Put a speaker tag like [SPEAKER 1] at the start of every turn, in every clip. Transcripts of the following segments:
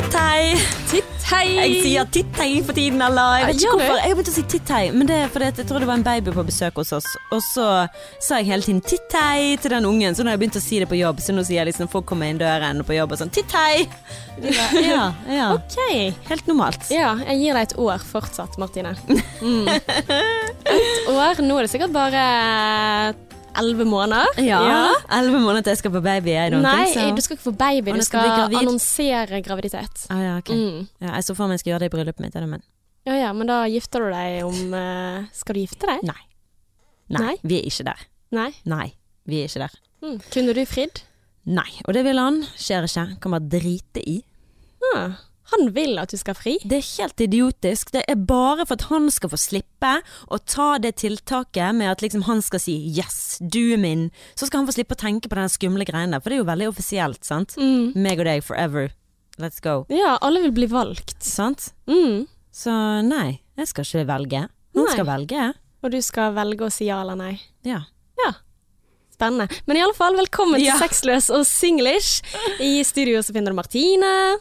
[SPEAKER 1] Titt-hei!
[SPEAKER 2] Titt-hei!
[SPEAKER 1] Jeg sier titt-hei for tiden, eller jeg vet ikke hvorfor. Jeg har begynt å si titt-hei, men det er fordi jeg tror det var en baby på besøk hos oss. Og så sa jeg hele tiden titt-hei til den ungen, så nå har jeg begynt å si det på jobb. Så nå sier jeg liksom folk kommer inn døren på jobb og sånn titt-hei! Ja, ja.
[SPEAKER 2] Ok.
[SPEAKER 1] Helt normalt.
[SPEAKER 2] Ja, jeg gir deg et år fortsatt, Martine. Mm. Et år. Nå er det sikkert bare elleve måneder.
[SPEAKER 1] Ja. Elleve måneder til jeg skal få baby. I don't
[SPEAKER 2] Nei,
[SPEAKER 1] think so.
[SPEAKER 2] du skal ikke få baby, du
[SPEAKER 1] skal
[SPEAKER 2] skal annonsere graviditet.
[SPEAKER 1] Ah, ja, okay.
[SPEAKER 2] Mm.
[SPEAKER 1] ja, jeg så for meg jeg skulle gjøre det i bryllupet mitt. Men
[SPEAKER 2] Ja ja, men da gifter du deg om uh, Skal du gifte deg?
[SPEAKER 1] nei. nei.
[SPEAKER 2] Nei?
[SPEAKER 1] Vi er ikke der.
[SPEAKER 2] Nei?
[SPEAKER 1] Nei, vi er ikke der.
[SPEAKER 2] Mm. Kunne du fridd?
[SPEAKER 1] Nei, og det vil han. Skjer ikke. Kan bare drite i.
[SPEAKER 2] Ah, han vil at du skal fri?
[SPEAKER 1] Det er helt idiotisk. Det er bare for at han skal få slippe å ta det tiltaket med at liksom han skal si 'yes, du er min'. Så skal han få slippe å tenke på den skumle greien der, for det er jo veldig offisielt, sant?
[SPEAKER 2] Mm.
[SPEAKER 1] Meg og deg forever. Let's go.
[SPEAKER 2] Ja, alle vil bli valgt.
[SPEAKER 1] Sant?
[SPEAKER 2] Mm.
[SPEAKER 1] Så nei, jeg skal ikke velge. Han
[SPEAKER 2] Nei.
[SPEAKER 1] skal velge.
[SPEAKER 2] Og du skal velge å si ja eller nei.
[SPEAKER 1] Ja.
[SPEAKER 2] Spennende. Men i alle fall, velkommen
[SPEAKER 1] Ja.
[SPEAKER 2] til Sexløs og singlish. I studio så finner du Martine.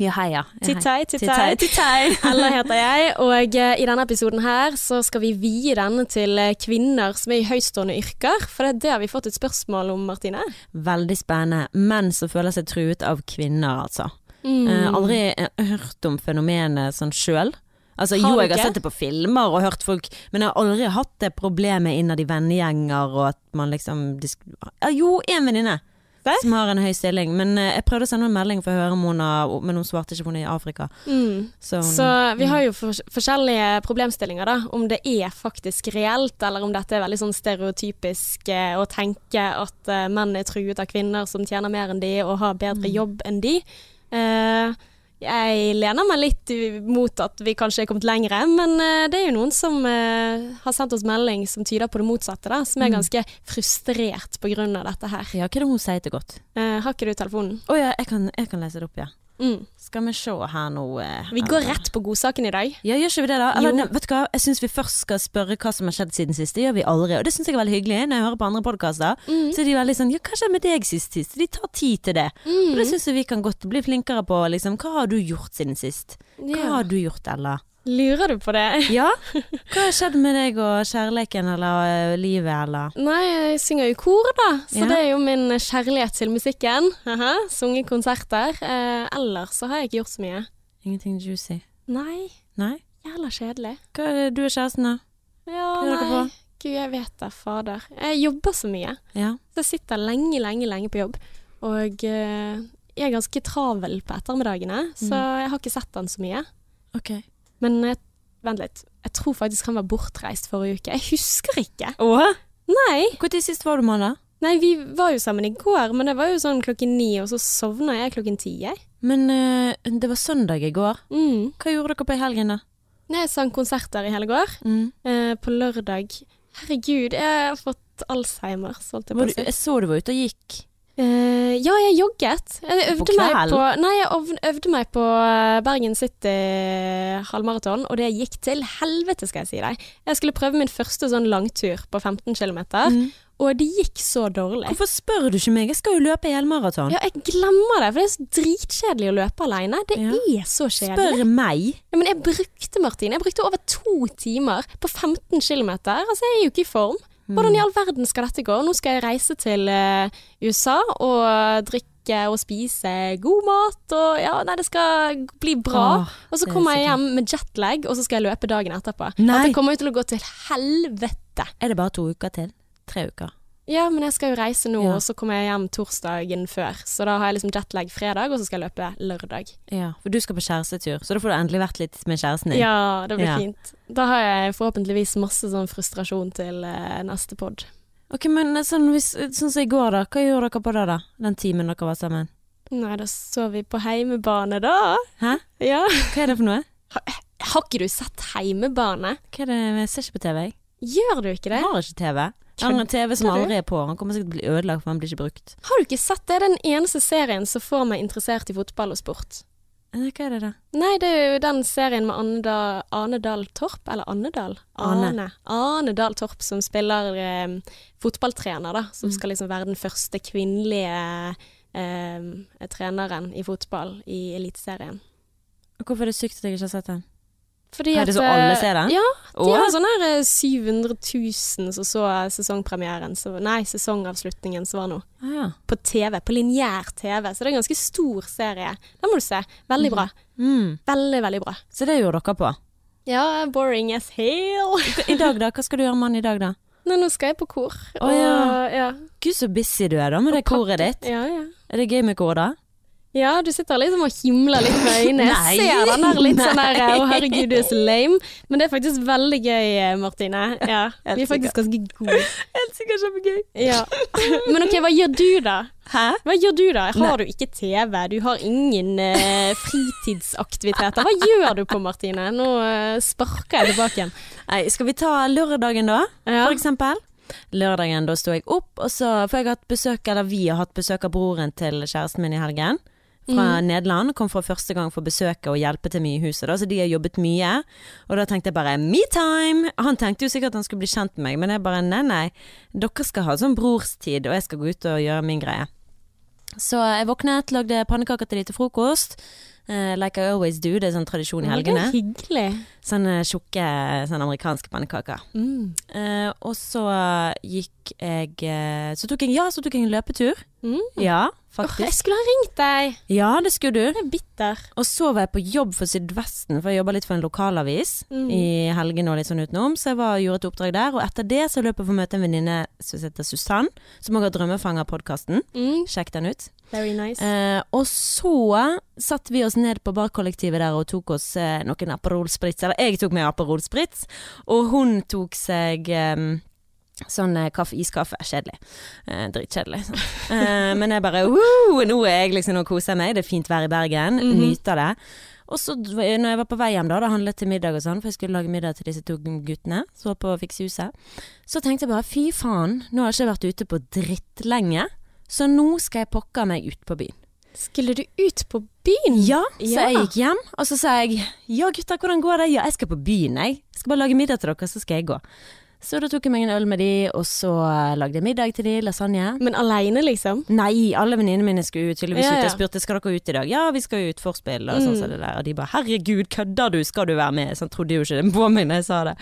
[SPEAKER 1] Ja, heia.
[SPEAKER 2] Tittei, tittei.
[SPEAKER 1] Tittei.
[SPEAKER 2] Ella heter jeg, og eh, i denne episoden her så skal vi vie den til eh, kvinner som er i høytstående yrker. For det, det har vi fått et spørsmål om, Martine.
[SPEAKER 1] Veldig spennende. Menn som føler seg truet av kvinner, altså.
[SPEAKER 2] Mm.
[SPEAKER 1] Eh, aldri eh, hørt om fenomenet sånn sjøl. Altså, jo, jeg har sett det på filmer og hørt folk, men jeg har aldri hatt det problemet innad i vennegjenger og at man liksom ja, Jo, én venninne
[SPEAKER 2] Hva?
[SPEAKER 1] som har en høy stilling, men eh, jeg prøvde å sende en melding for å høre om hun har Men hun svarte ikke, for hun er i Afrika.
[SPEAKER 2] Mm.
[SPEAKER 1] Så,
[SPEAKER 2] Så vi har jo for forskjellige problemstillinger, da. Om det er faktisk reelt, eller om dette er veldig sånn stereotypisk eh, å tenke at eh, menn er truet av kvinner som tjener mer enn de og har bedre jobb enn de. Eh, jeg lener meg litt mot at vi kanskje er kommet lengre, men eh, det er jo noen som eh, har sendt oss melding som tyder på det motsatte, da, som er
[SPEAKER 1] Mm.
[SPEAKER 2] ganske frustrert av dette her.
[SPEAKER 1] ja, hva er det hun sier til godt?
[SPEAKER 2] Eh, har ikke du telefonen?
[SPEAKER 1] Å ja, jeg kan, jeg kan lese det opp, ja.
[SPEAKER 2] Mm.
[SPEAKER 1] Skal vi se her nå eh,
[SPEAKER 2] Vi går
[SPEAKER 1] eller-
[SPEAKER 2] rett på godsaken i dag.
[SPEAKER 1] Ja, gjør ikke vi det da? Eller, ne, vet du hva? Jeg syns vi først skal spørre hva som har skjedd siden sist. Det gjør vi aldri, og det syns jeg er veldig hyggelig. Når jeg hører på andre podkaster,
[SPEAKER 2] Mm.
[SPEAKER 1] så er de veldig sånn Ja, hva skjedde med deg sist sist? De tar tid til det. Og det
[SPEAKER 2] Mm.
[SPEAKER 1] syns jeg vi kan godt bli flinkere på. Liksom. Hva har du gjort siden sist? Hva
[SPEAKER 2] Ja.
[SPEAKER 1] har du gjort, Ella?
[SPEAKER 2] Lurer du på det?
[SPEAKER 1] Ja? Hva har skjedd med deg og kjærligheten eller øh, livet, eller?
[SPEAKER 2] Nei, jeg synger jo kor, da. Så
[SPEAKER 1] Ja.
[SPEAKER 2] det er jo min kjærlighet til musikken. Aha, Sunget konserter. Eh, ellers så har jeg ikke gjort så mye.
[SPEAKER 1] Ingenting juicy?
[SPEAKER 2] Nei,
[SPEAKER 1] Nei?
[SPEAKER 2] jævla kjedelig.
[SPEAKER 1] Hva er det du og kjæresten, da?
[SPEAKER 2] Ja, nei. Gud, jeg vet da, fader. Jeg jobber så mye.
[SPEAKER 1] Ja.
[SPEAKER 2] Så jeg sitter lenge, lenge, lenge på jobb. Og eh, jeg er ganske travel på ettermiddagene, så
[SPEAKER 1] Mm.
[SPEAKER 2] jeg har ikke sett han så mye.
[SPEAKER 1] Ok.
[SPEAKER 2] Men eh, vent litt. Jeg tror faktisk han var bortreist forrige uke. Jeg husker ikke.
[SPEAKER 1] Åh?
[SPEAKER 2] Nei.
[SPEAKER 1] Når sist var du med han, da?
[SPEAKER 2] Nei, vi var jo sammen i går, men det var jo sånn klokken ni, og så sovna jeg klokken ti, jeg.
[SPEAKER 1] Men uh, det var søndag i går.
[SPEAKER 2] Mm.
[SPEAKER 1] Hva gjorde dere på i helgen, da?
[SPEAKER 2] Jeg sang konserter i hele går.
[SPEAKER 1] Mm.
[SPEAKER 2] Uh, på lørdag Herregud, jeg har fått Alzheimer, så holdt jeg på å si.
[SPEAKER 1] jeg så du var ute og gikk.
[SPEAKER 2] Eh, ja, jeg jogget. Jeg
[SPEAKER 1] På
[SPEAKER 2] øvde meg på Nei, jeg øvde meg på eh, Bergen City halvmaraton, og det gikk til helvete, skal jeg si deg. Jeg skulle prøve min første sånn langtur på 15 km,
[SPEAKER 1] Mm.
[SPEAKER 2] og det gikk så dårlig.
[SPEAKER 1] Hvorfor spør du ikke meg? Jeg skal jo løpe helmaraton.
[SPEAKER 2] Ja, jeg glemmer det, for det er så dritkjedelig å løpe alene. Det
[SPEAKER 1] Ja.
[SPEAKER 2] er så kjedelig.
[SPEAKER 1] Spør meg.
[SPEAKER 2] Ja, men jeg brukte, Martin, jeg brukte over to timer på 15 km. Altså, jeg er jo ikke i form. Hvordan i all verden skal dette gå? Nå skal jeg reise til eh, USA og drikke og spise god mat og ja, nei, det skal bli bra.
[SPEAKER 1] Åh,
[SPEAKER 2] og så
[SPEAKER 1] er
[SPEAKER 2] kommer jeg hjem med jetlag, og så skal jeg løpe dagen etterpå.
[SPEAKER 1] Nei.
[SPEAKER 2] At det kommer til å gå til helvete.
[SPEAKER 1] Er det bare to uker til? Tre uker?
[SPEAKER 2] Ja, men jeg skal jo reise nå,
[SPEAKER 1] Ja.
[SPEAKER 2] og så kommer jeg hjem torsdagen før. Så da har jeg liksom jetlag fredag, og så skal jeg løpe lørdag.
[SPEAKER 1] Ja, for du skal på kjærestetur, så da får du endelig vært litt med kjæresten din.
[SPEAKER 2] Ja, det blir
[SPEAKER 1] Ja.
[SPEAKER 2] fint. Da har jeg forhåpentligvis masse sånn frustrasjon til eh, neste pod.
[SPEAKER 1] Ok, men sånn, hvis, sånn som i går da, hva gjorde dere på det da? Den timen dere var sammen?
[SPEAKER 2] Nei, da så vi på heimebane, da.
[SPEAKER 1] Hæ?
[SPEAKER 2] Ja.
[SPEAKER 1] Hva er det for noe?
[SPEAKER 2] Har ikke du sett heimebane?
[SPEAKER 1] Hva er det, jeg ser ikke på TV, jeg.
[SPEAKER 2] Gjør du ikke det?
[SPEAKER 1] Jeg har ikke TV. Jeg har en TV som aldri er på, han kommer sikkert til å bli ødelagt, for han blir ikke brukt.
[SPEAKER 2] Har du ikke sett det? Det er den eneste serien som får meg interessert i fotball og sport.
[SPEAKER 1] Hva er det da?
[SPEAKER 2] Nei, det er jo den serien med Ane, da, Ane Dahl Torp, eller Anne Dahl?
[SPEAKER 1] Ane.
[SPEAKER 2] Ane, Ane Dahl Torp som spiller eh, fotballtrener, da. Som
[SPEAKER 1] Mm.
[SPEAKER 2] skal liksom være den første kvinnelige eh, treneren i fotball i Eliteserien.
[SPEAKER 1] Hvorfor er det sykt at jeg ikke har sett den?
[SPEAKER 2] Fordi
[SPEAKER 1] Er det
[SPEAKER 2] at,
[SPEAKER 1] så alle
[SPEAKER 2] eh,
[SPEAKER 1] ser det?
[SPEAKER 2] Ja, de
[SPEAKER 1] Åh.
[SPEAKER 2] har sånn her eh, 700 000 som så sesongpremieren, så, nei, sesongavslutningen som var nå.
[SPEAKER 1] Ah, ja.
[SPEAKER 2] På TV, på lineær TV, så det er en ganske stor serie. Den må du se. Veldig bra.
[SPEAKER 1] Mm.
[SPEAKER 2] Veldig, veldig bra.
[SPEAKER 1] Så det gjorde dere på.
[SPEAKER 2] Ja, boring as hell.
[SPEAKER 1] I dag, da? Hva skal du gjøre mann i dag, da?
[SPEAKER 2] Nei, nå skal jeg på kor.
[SPEAKER 1] Å, ja.
[SPEAKER 2] ja.
[SPEAKER 1] Gud, så busy du er da med det koret ditt.
[SPEAKER 2] Ja, ja.
[SPEAKER 1] Er det gøy med kor, da?
[SPEAKER 2] Ja, du sitter liksom og himler litt med øynene. Jeg ser den her litt sånn her
[SPEAKER 1] Og
[SPEAKER 2] Å, herregud, du er så lame. Men det er faktisk veldig gøy, eh, Martine. Ja, Vi er faktisk ganske gode.
[SPEAKER 1] Helt sikkert kjempegøy.
[SPEAKER 2] Ja. Men ok, hva gjør du da?
[SPEAKER 1] Hæ?
[SPEAKER 2] Hva gjør du da? Har du ikke TV? Du har ingen uh, fritidsaktiviteter. Hva gjør du på, Martine? Nå uh, sparker jeg tilbake igjen.
[SPEAKER 1] Nei, skal vi ta lørdagen da,
[SPEAKER 2] Ja.
[SPEAKER 1] for eksempel? Lørdagen da sto jeg opp, og så For jeg har hatt besøk, eller vi har hatt besøk av broren til kjæresten min i helgen. Fra Nederland. Kom for første gang for å besøke og hjelpe til mye i huset. Da, så de har jobbet mye. Og da tenkte jeg bare me time! Han tenkte jo sikkert at han skulle bli kjent med meg, men jeg bare nei, nei. Dere skal ha sånn brorstid, og jeg skal gå ut og gjøre min greie. Så jeg våknet, lagde pannekaker til de til frokost. Uh, like I always do. Det er sånn tradisjon i
[SPEAKER 2] helgene. det er hyggelig.
[SPEAKER 1] Sånne tjukke sånne amerikanske pannekaker.
[SPEAKER 2] Mm.
[SPEAKER 1] Uh, og så gikk jeg eh, Så tok jeg Ja, så tok jeg en løpetur.
[SPEAKER 2] Mm.
[SPEAKER 1] Ja,
[SPEAKER 2] Åh, jeg skulle ha ringt deg.
[SPEAKER 1] Ja, det skulle du.
[SPEAKER 2] Jeg er bitter.
[SPEAKER 1] Og så var jeg på jobb for Sydvesten, for jeg jobba litt for en lokalavis
[SPEAKER 2] Mm.
[SPEAKER 1] i helgene og litt sånn utenom. Så jeg var, gjorde et oppdrag der. Og etter det så løp jeg for å møte en venninne som heter Susann, som òg har Drømmefanger-podkasten.
[SPEAKER 2] Mm.
[SPEAKER 1] Sjekk den ut.
[SPEAKER 2] Very nice.
[SPEAKER 1] Eh, og så satte vi oss ned på barkollektivet der og tok oss eh, noen Aperol Spritz. Eller jeg tok meg Aperol Spritz, og hun tok seg eh, Sånn eh, kaffe, iskaffe. Kjedelig. Eh, Dritkjedelig. sant. Eh, men jeg bare Woo! Nå er jeg liksom og koser meg. Det er fint vær i Bergen.
[SPEAKER 2] Mhm.
[SPEAKER 1] Nyter det. Og så når jeg var på vei hjem da, da handlet til middag og sånn, for jeg skulle lage middag til disse to guttene, så på Fiksehuset, så tenkte jeg bare fy faen, nå har jeg ikke vært ute på drittlenge, så nå skal jeg pokker meg ut på byen.
[SPEAKER 2] Skulle du ut på byen?
[SPEAKER 1] Ja, så
[SPEAKER 2] Ja.
[SPEAKER 1] jeg gikk hjem, og så sa jeg ja gutter, hvordan går det? Ja, jeg skal på byen, jeg. Jeg skal bare lage middag til dere, så skal jeg gå. Så da tok jeg meg en øl med de, og så eh, lagde jeg middag til de, lasagne.
[SPEAKER 2] Men aleine, liksom?
[SPEAKER 1] Nei, alle venninnene mine skulle ut tydeligvis
[SPEAKER 2] Ja,
[SPEAKER 1] ut. Jeg spurte skal dere ut i dag. Ja, vi skal ut forspill og sånn
[SPEAKER 2] Mm.
[SPEAKER 1] som det der. Og de bare herregud, kødder du, skal du være med? Sånn trodde jo ikke det på meg når jeg sa det.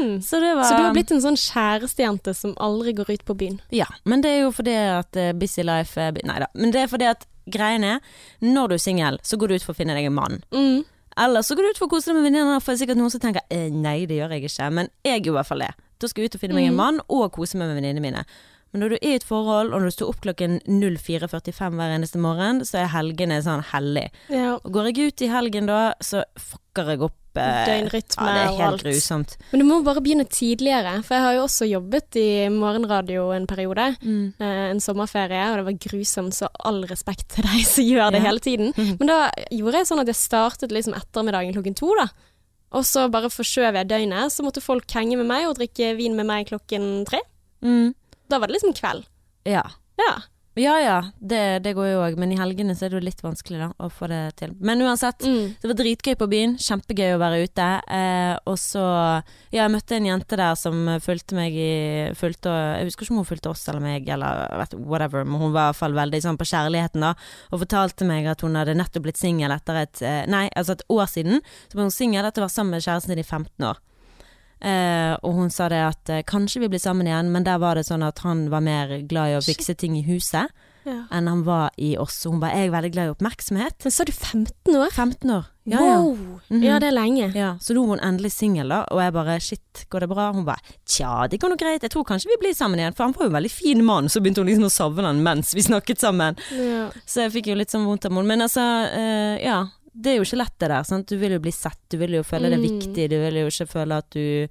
[SPEAKER 2] Mm.
[SPEAKER 1] Så det var
[SPEAKER 2] Så du har blitt en sånn kjærestejente som aldri går ut på byen?
[SPEAKER 1] Ja, men det er jo fordi at eh, busy life er Nei da. Men det er fordi at greien er, når du er singel, så går du ut for å finne deg en mann.
[SPEAKER 2] Mm.
[SPEAKER 1] Eller så går du ut for å kose deg med venninner, for det er sikkert noen som tenker eh, nei, det gjør jeg ikke. Men jeg gjør i hvert fall det. Da skal jeg ut og finne meg en
[SPEAKER 2] Mm.
[SPEAKER 1] mann, og kose meg med venninnene mine. Men når du er i et forhold, og når du står opp klokken 04.45 hver eneste morgen, så er helgene sånn hellig.
[SPEAKER 2] Ja.
[SPEAKER 1] Og går jeg ut i helgen da, så fucker jeg opp eh,
[SPEAKER 2] Døgnrytme
[SPEAKER 1] Ja, det
[SPEAKER 2] og
[SPEAKER 1] helt
[SPEAKER 2] alt.
[SPEAKER 1] grusomt.
[SPEAKER 2] Men du må bare begynne tidligere, for jeg har jo også jobbet i morgenradio en periode. eh, En sommerferie, og det var grusomt, så all respekt til deg som gjør det
[SPEAKER 1] Ja.
[SPEAKER 2] hele tiden. Men da gjorde jeg sånn at jeg startet liksom ettermiddagen klokken to, da. Og så bare forskjøv jeg døgnet, så måtte folk henge med meg og drikke vin med meg klokken tre.
[SPEAKER 1] Mm.
[SPEAKER 2] Da var det liksom kveld.
[SPEAKER 1] Ja.
[SPEAKER 2] Ja.
[SPEAKER 1] Ja ja, det, det går jo òg, men i helgene så er det jo litt vanskelig da å få det til. Men uansett,
[SPEAKER 2] Mm.
[SPEAKER 1] det var dritgøy på byen, kjempegøy å være ute. Eh, og så Ja, jeg møtte en jente der som fulgte meg i fulgte, Jeg husker ikke om hun fulgte oss eller meg, eller vet, whatever, men hun var i hvert fall veldig sånn på kjærligheten, da. Og fortalte meg at hun hadde nettopp blitt singel etter et eh, Nei, altså et år siden. Så ble hun singel etter å ha vært sammen med kjæresten sin i 15 år. Eh, og hun sa det at eh, kanskje vi blir sammen igjen, men der var det sånn at han var mer glad i å fikse ting i huset
[SPEAKER 2] ja.
[SPEAKER 1] enn han var i oss. Og hun bare 'jeg er veldig glad i oppmerksomhet'.
[SPEAKER 2] Men sa du 15 år?
[SPEAKER 1] 15 år. Ja, ja.
[SPEAKER 2] wow!
[SPEAKER 1] -hmm.
[SPEAKER 2] Ja, det er lenge.
[SPEAKER 1] Ja, så nå er hun endelig singel, da, og jeg bare shit, går det bra? Hun bare tja, det går nå greit, jeg tror kanskje vi blir sammen igjen, for han var jo en veldig fin mann, så begynte hun liksom å savne han mens vi snakket sammen.
[SPEAKER 2] Ja.
[SPEAKER 1] Så jeg fikk jo litt sånn vondt av henne. Men altså, eh, ja. Det er jo ikke lett det der, sant. Du vil jo bli sett, du vil jo føle det
[SPEAKER 2] Mm.
[SPEAKER 1] viktig, du vil jo ikke føle at du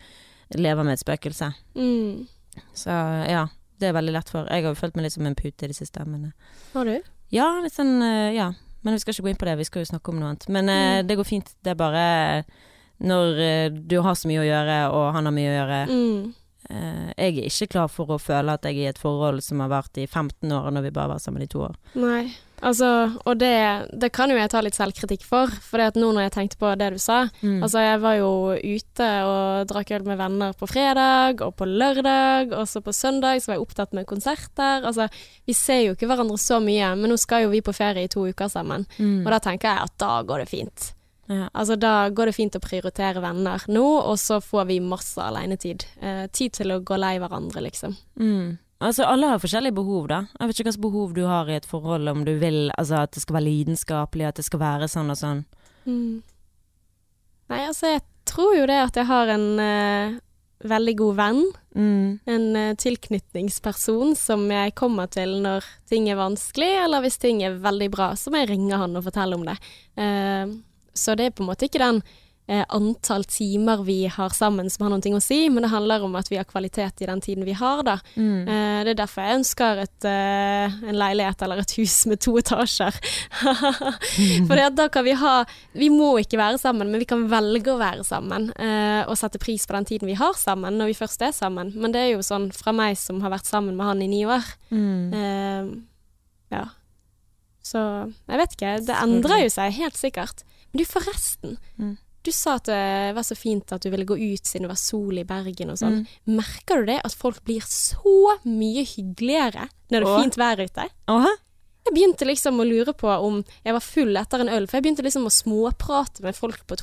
[SPEAKER 1] lever med et spøkelse.
[SPEAKER 2] Mm.
[SPEAKER 1] Så ja, det er veldig lett for. Jeg har jo følt meg litt som en pute i det siste, men eh,
[SPEAKER 2] Har du?
[SPEAKER 1] Ja, litt sånn, eh, ja. Men vi skal ikke gå inn på det, vi skal jo snakke om noe annet. Men eh,
[SPEAKER 2] Mm.
[SPEAKER 1] det går fint. Det er bare når du har så mye å gjøre, og han har mye å gjøre.
[SPEAKER 2] Mm.
[SPEAKER 1] Jeg er ikke klar for å føle at jeg er i et forhold som har vart i 15 år, når vi bare var sammen i to år.
[SPEAKER 2] Nei. Altså, og det, det kan jo jeg ta litt selvkritikk for, for det at nå når jeg tenkte på det du sa
[SPEAKER 1] Mm.
[SPEAKER 2] Altså, jeg var jo ute og drakk øl med venner på fredag og på lørdag, og så på søndag så var jeg opptatt med konserter. Altså, vi ser jo ikke hverandre så mye, men nå skal jo vi på ferie i to uker sammen.
[SPEAKER 1] Mm.
[SPEAKER 2] Og da tenker jeg at da går det fint.
[SPEAKER 1] Ja.
[SPEAKER 2] Altså, da går det fint å prioritere venner nå, og så får vi masse alenetid. Eh, tid til å gå lei hverandre, liksom.
[SPEAKER 1] Mm. Altså, alle har forskjellige behov, da. Jeg vet ikke hvilke behov du har i et forhold, om du vil altså, at det skal være lidenskapelig, at det skal være sånn og sånn.
[SPEAKER 2] Mm. Nei, altså, jeg tror jo det at jeg har en uh, veldig god venn.
[SPEAKER 1] Mm.
[SPEAKER 2] En uh, tilknytningsperson som jeg kommer til når ting er vanskelig, eller hvis ting er veldig bra, så må jeg ringe han og fortelle om det. Uh, så det er på en måte ikke den antall timer vi har sammen som har noe å si, men det handler om at vi har kvalitet i den tiden vi har, da.
[SPEAKER 1] Mm.
[SPEAKER 2] Eh, det er derfor jeg ønsker et, eh, en leilighet eller et hus med to etasjer. For da kan vi ha Vi må ikke være sammen, men vi kan velge å være sammen. eh, og sette pris på den tiden vi har sammen, når vi først er sammen. Men det er jo sånn fra meg som har vært sammen med han i ni år.
[SPEAKER 1] Mm.
[SPEAKER 2] Eh, ja. Så jeg vet ikke. Det endrer jo seg helt sikkert. Men du, forresten.
[SPEAKER 1] Mm.
[SPEAKER 2] Du sa at det var så fint at du ville gå ut siden det var sol i Bergen og sånn.
[SPEAKER 1] Mm.
[SPEAKER 2] Merker du det at folk blir så mye hyggeligere når det er fint vær ute?
[SPEAKER 1] Åh?
[SPEAKER 2] Jeg begynte liksom å lure på om jeg var full etter en øl, for jeg begynte liksom å småprate med folk på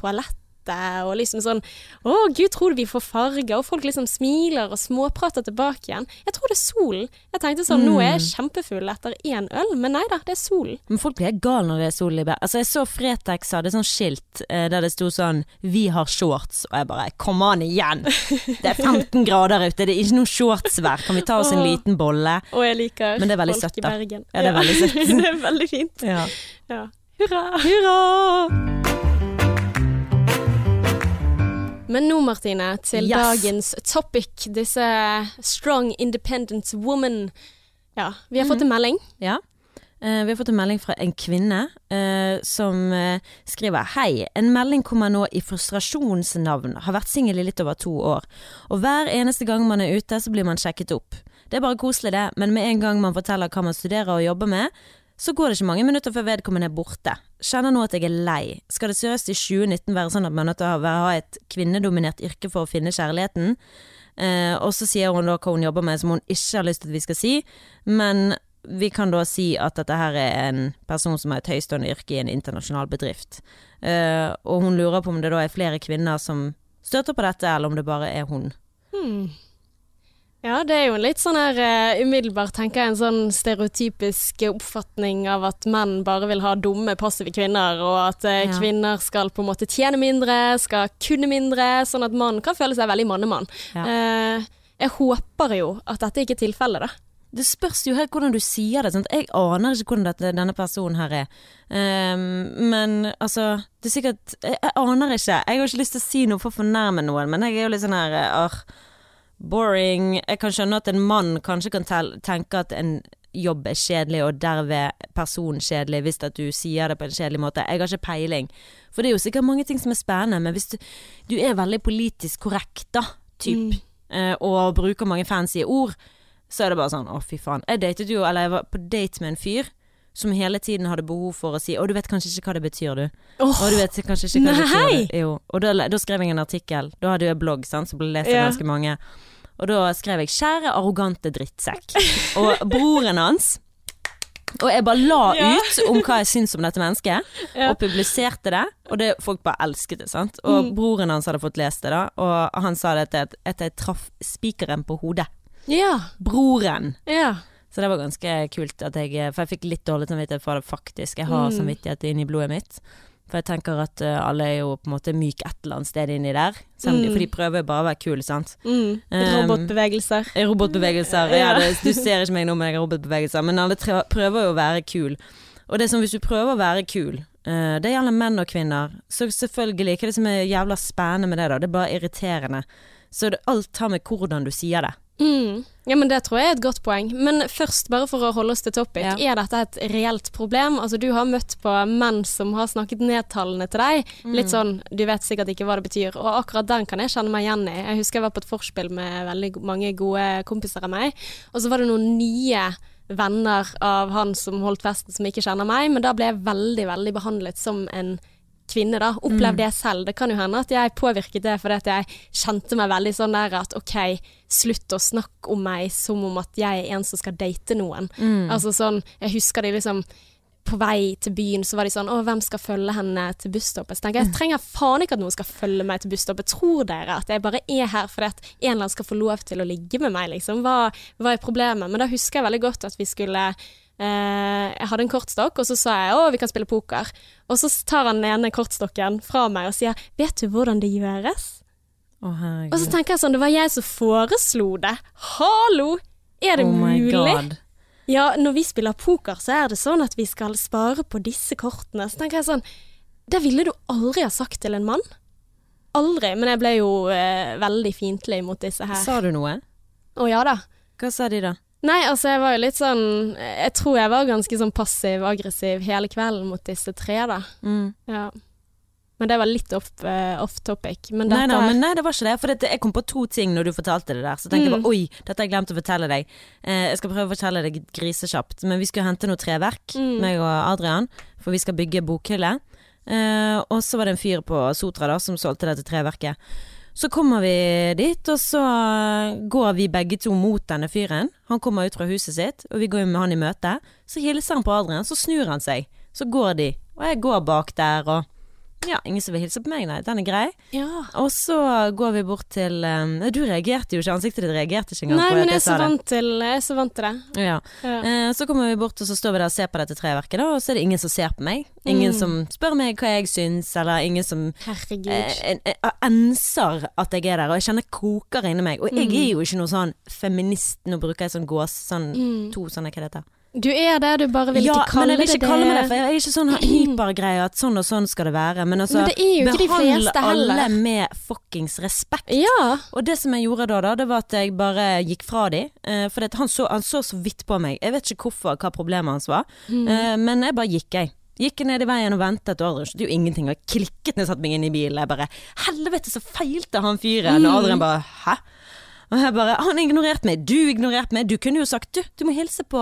[SPEAKER 2] toalettet. Og liksom sånn 'Å, gud, tror du vi får farger?' Og folk liksom smiler og småprater tilbake igjen. Jeg tror det er solen. Jeg tenkte sånn 'Nå er jeg kjempefull etter én øl', men nei da, det er solen.
[SPEAKER 1] Men folk blir gale når det er sol i Bergen. Altså, jeg så Fretex hadde sånn skilt eh, der det sto sånn 'Vi har shorts', og jeg bare 'Kom an igjen'! Det er 15 grader ute, det er ikke noe shortsvær. Kan vi ta oss en liten bolle?
[SPEAKER 2] Og jeg liker
[SPEAKER 1] Men det er veldig
[SPEAKER 2] folk
[SPEAKER 1] søtt,
[SPEAKER 2] i. Bergen.
[SPEAKER 1] Ja, det er veldig søtt.
[SPEAKER 2] det er veldig fint.
[SPEAKER 1] Ja.
[SPEAKER 2] Ja. Hurra!
[SPEAKER 1] Hurra!
[SPEAKER 2] Men nå, Martine, til
[SPEAKER 1] Yes.
[SPEAKER 2] dagens topic. Disse strong independent woman. Ja, vi har
[SPEAKER 1] Mhm.
[SPEAKER 2] fått en melding.
[SPEAKER 1] Ja. Uh, vi har fått en melding fra en kvinne uh, som uh, skriver Hei, en melding kommer nå i frustrasjonsnavn. Har vært singel i litt over to år. Og hver eneste gang man er ute, så blir man sjekket opp. Det er bare koselig det, men med en gang man forteller hva man studerer og jobber med, så går det ikke mange minutter før vedkommende er borte. Kjenner nå at jeg er lei. Skal det seriøst i 2019 være sånn at man er nødt til å ha- et kvinnedominert yrke for å finne kjærligheten? Eh, og så sier hun da hva hun jobber med som hun ikke har lyst til at vi skal si, men vi kan da si at dette her er en person som har et høystående yrke i en internasjonal bedrift. Eh, og hun lurer på om det da er flere kvinner som støter på dette, eller om det bare er hun.
[SPEAKER 2] Hmm. Ja, det er jo en litt sånn her uh, umiddelbart, tenker jeg, en sånn stereotypisk oppfatning av at menn bare vil ha dumme, passive kvinner, og at uh,
[SPEAKER 1] Ja.
[SPEAKER 2] kvinner skal på en måte tjene mindre, skal kunne mindre, sånn at mann kan føle seg veldig mannemann.
[SPEAKER 1] Ja.
[SPEAKER 2] Uh, jeg håper jo at dette ikke er tilfellet, da.
[SPEAKER 1] Det spørs jo helt hvordan du sier det. Sant? Jeg aner ikke hvordan dette, denne personen her er. Um, men altså Det er sikkert jeg, jeg aner ikke. Jeg har ikke lyst til å si noe for å fornærme noen, men jeg er jo litt sånn her arr, boring. Jeg kan skjønne at en mann kanskje kan tenke at en jobb er kjedelig, og derved person kjedelig, hvis at du sier det på en kjedelig måte. Jeg har ikke peiling. For det er jo sikkert mange ting som er spennende, men hvis du, du er veldig politisk korrekt, da, typ, mm. og bruker mange fancy ord, så er det bare sånn å fy faen. Jeg datet jo, eller jeg var på date med en fyr som hele tiden hadde behov for å si å du vet kanskje ikke hva det betyr du. Oh, du vet kanskje ikke hva det
[SPEAKER 2] Nei!
[SPEAKER 1] betyr. Jo. Og da, da skrev jeg en artikkel. Da hadde jeg blogg sant, som ble lest av
[SPEAKER 2] yeah.
[SPEAKER 1] ganske mange. Og da skrev jeg 'kjære arrogante drittsekk'. Og broren hans Og jeg bare la
[SPEAKER 2] Ja.
[SPEAKER 1] ut om hva jeg syns om dette mennesket,
[SPEAKER 2] Ja.
[SPEAKER 1] og publiserte det. Og det, folk bare elsket det, sant. Og
[SPEAKER 2] Mm.
[SPEAKER 1] broren hans hadde fått lest det, da, og han sa det at at jeg traff spikeren på hodet.
[SPEAKER 2] Ja,
[SPEAKER 1] Broren!
[SPEAKER 2] ja.
[SPEAKER 1] Så det var ganske kult at jeg For jeg fikk litt dårlig samvittighet for det faktisk. Jeg har
[SPEAKER 2] Mm.
[SPEAKER 1] samvittighet inni blodet mitt. For jeg tenker at uh, alle er jo på en måte myk et eller annet sted inni der. De,
[SPEAKER 2] Mm.
[SPEAKER 1] for de prøver jo bare å være kule, sant.
[SPEAKER 2] Mm.
[SPEAKER 1] Um,
[SPEAKER 2] Robotbevegelser.
[SPEAKER 1] Robotbevegelser. Ja, det, du ser ikke meg nå, men jeg har robotbevegelser. Men alle tre, prøver jo å være kul. Og det er som hvis du prøver å være kul, uh, det gjelder menn og kvinner, så selvfølgelig, hva er det som er jævla spennende med det da? Det er bare irriterende. Så det, alt har med hvordan du sier det.
[SPEAKER 2] Mm. Ja, men Det tror jeg er et godt poeng. Men først, bare for å holde oss til topic,
[SPEAKER 1] Ja.
[SPEAKER 2] er dette et reelt problem? Altså, Du har møtt på menn som har snakket ned tallene til deg.
[SPEAKER 1] Mm.
[SPEAKER 2] Litt sånn, Du vet sikkert ikke hva det betyr, og akkurat den kan jeg kjenne meg igjen i. Jeg husker jeg var på et forspill med veldig mange gode kompiser av meg, og så var det noen nye venner av han som holdt festen som ikke kjenner meg, men da ble jeg veldig, veldig behandlet som en kvinne, da. Opplevde det selv. Det kan jo hende at jeg påvirket det fordi at jeg kjente meg veldig sånn der at OK, slutt å snakke om meg som om at jeg er en som skal date noen. Altså sånn, jeg husker de liksom på vei til byen så var de sånn Å, hvem skal følge henne til busstoppet? Så tenker jeg jeg trenger faen ikke at noen skal følge meg til busstoppet. Tror dere at jeg bare er her fordi at en eller annen skal få lov til å ligge med meg, liksom? Hva, hva er problemet? Men da husker jeg veldig godt at vi skulle Jeg hadde en kortstokk, og så sa jeg å, vi kan spille poker. Og så tar han den ene kortstokken fra meg og sier vet du hvordan det gjøres?
[SPEAKER 1] Å,
[SPEAKER 2] Og så tenker jeg sånn, det var jeg som foreslo det. Hallo! Er det
[SPEAKER 1] Oh
[SPEAKER 2] mulig?
[SPEAKER 1] god.
[SPEAKER 2] Ja, når vi spiller poker, så er det sånn at vi skal spare på disse kortene. Så tenker jeg sånn Det ville du aldri ha sagt til en mann. Aldri. Men jeg ble jo eh, veldig fiendtlig mot disse her.
[SPEAKER 1] Sa du noe?
[SPEAKER 2] Å ja da.
[SPEAKER 1] Hva sa de da?
[SPEAKER 2] Nei, altså jeg var jo litt sånn Jeg tror jeg var ganske sånn passiv-aggressiv hele kvelden mot disse tre, da.
[SPEAKER 1] Mm.
[SPEAKER 2] Ja. Men det var litt off, uh, off topic. Men
[SPEAKER 1] Nei, nei, men nei, det var ikke det. For dette, jeg kom på to ting når du fortalte det der. Så tenkte jeg
[SPEAKER 2] Mm.
[SPEAKER 1] bare oi, dette har jeg glemt å fortelle deg. Eh, jeg skal prøve å fortelle deg grisekjapt. Men vi skulle hente noe treverk,
[SPEAKER 2] Mm.
[SPEAKER 1] meg og Adrian. For vi skal bygge bokhylle. Eh, og så var det en fyr på Sotra da som solgte dette treverket. Så kommer vi dit, og så går vi begge to mot denne fyren. Han kommer ut fra huset sitt, og vi går med han i møte. Så hilser han på Adrian, så snur han seg. Så går de, og jeg går bak der, og ja, ingen som vil hilse på meg, nei. Den er grei.
[SPEAKER 2] Ja.
[SPEAKER 1] Og så går vi bort til um, Du reagerte jo ikke, ansiktet ditt reagerte ikke engang
[SPEAKER 2] Nei, men jeg er så vant til, jeg er så vant til det.
[SPEAKER 1] Ja.
[SPEAKER 2] Ja.
[SPEAKER 1] Uh, så kommer vi bort, og så står vi der og ser på dette treverket, da, og så er det ingen som ser på meg. Ingen
[SPEAKER 2] Mm.
[SPEAKER 1] som spør meg hva jeg syns, eller ingen som
[SPEAKER 2] Herregud.
[SPEAKER 1] eh, en- en- enser at jeg er der, og jeg kjenner koker inni meg. Og jeg
[SPEAKER 2] Mm.
[SPEAKER 1] er jo ikke noe sånn feminist, nå bruker jeg sånn gås, sånn
[SPEAKER 2] Mm.
[SPEAKER 1] to sånne, hva det heter.
[SPEAKER 2] Du er det, du bare vil
[SPEAKER 1] ja,
[SPEAKER 2] ikke kalle det det.
[SPEAKER 1] men jeg vil ikke kalle meg det, for jeg er ikke sånn hypergreie at sånn og sånn skal det være. Men altså,
[SPEAKER 2] Men heller.
[SPEAKER 1] alle med fuckings respekt.
[SPEAKER 2] Ja.
[SPEAKER 1] Og det som jeg gjorde da, da det var at jeg bare gikk fra de. Eh, for det, han, så, han så så vidt på meg. Jeg vet ikke hvorfor, hva problemet hans var.
[SPEAKER 2] Mm.
[SPEAKER 1] Eh, men jeg bare gikk, jeg. Gikk ned i veien og ventet, og Adrian skjønte jo ingenting. Og jeg klikket når jeg satte meg inn i bilen. Jeg bare Helvete, så feilte han fyren! Og Adrian bare Hæ? Og jeg bare Han ignorerte meg. Du ignorerte meg. Du kunne jo sagt du, du må hilse på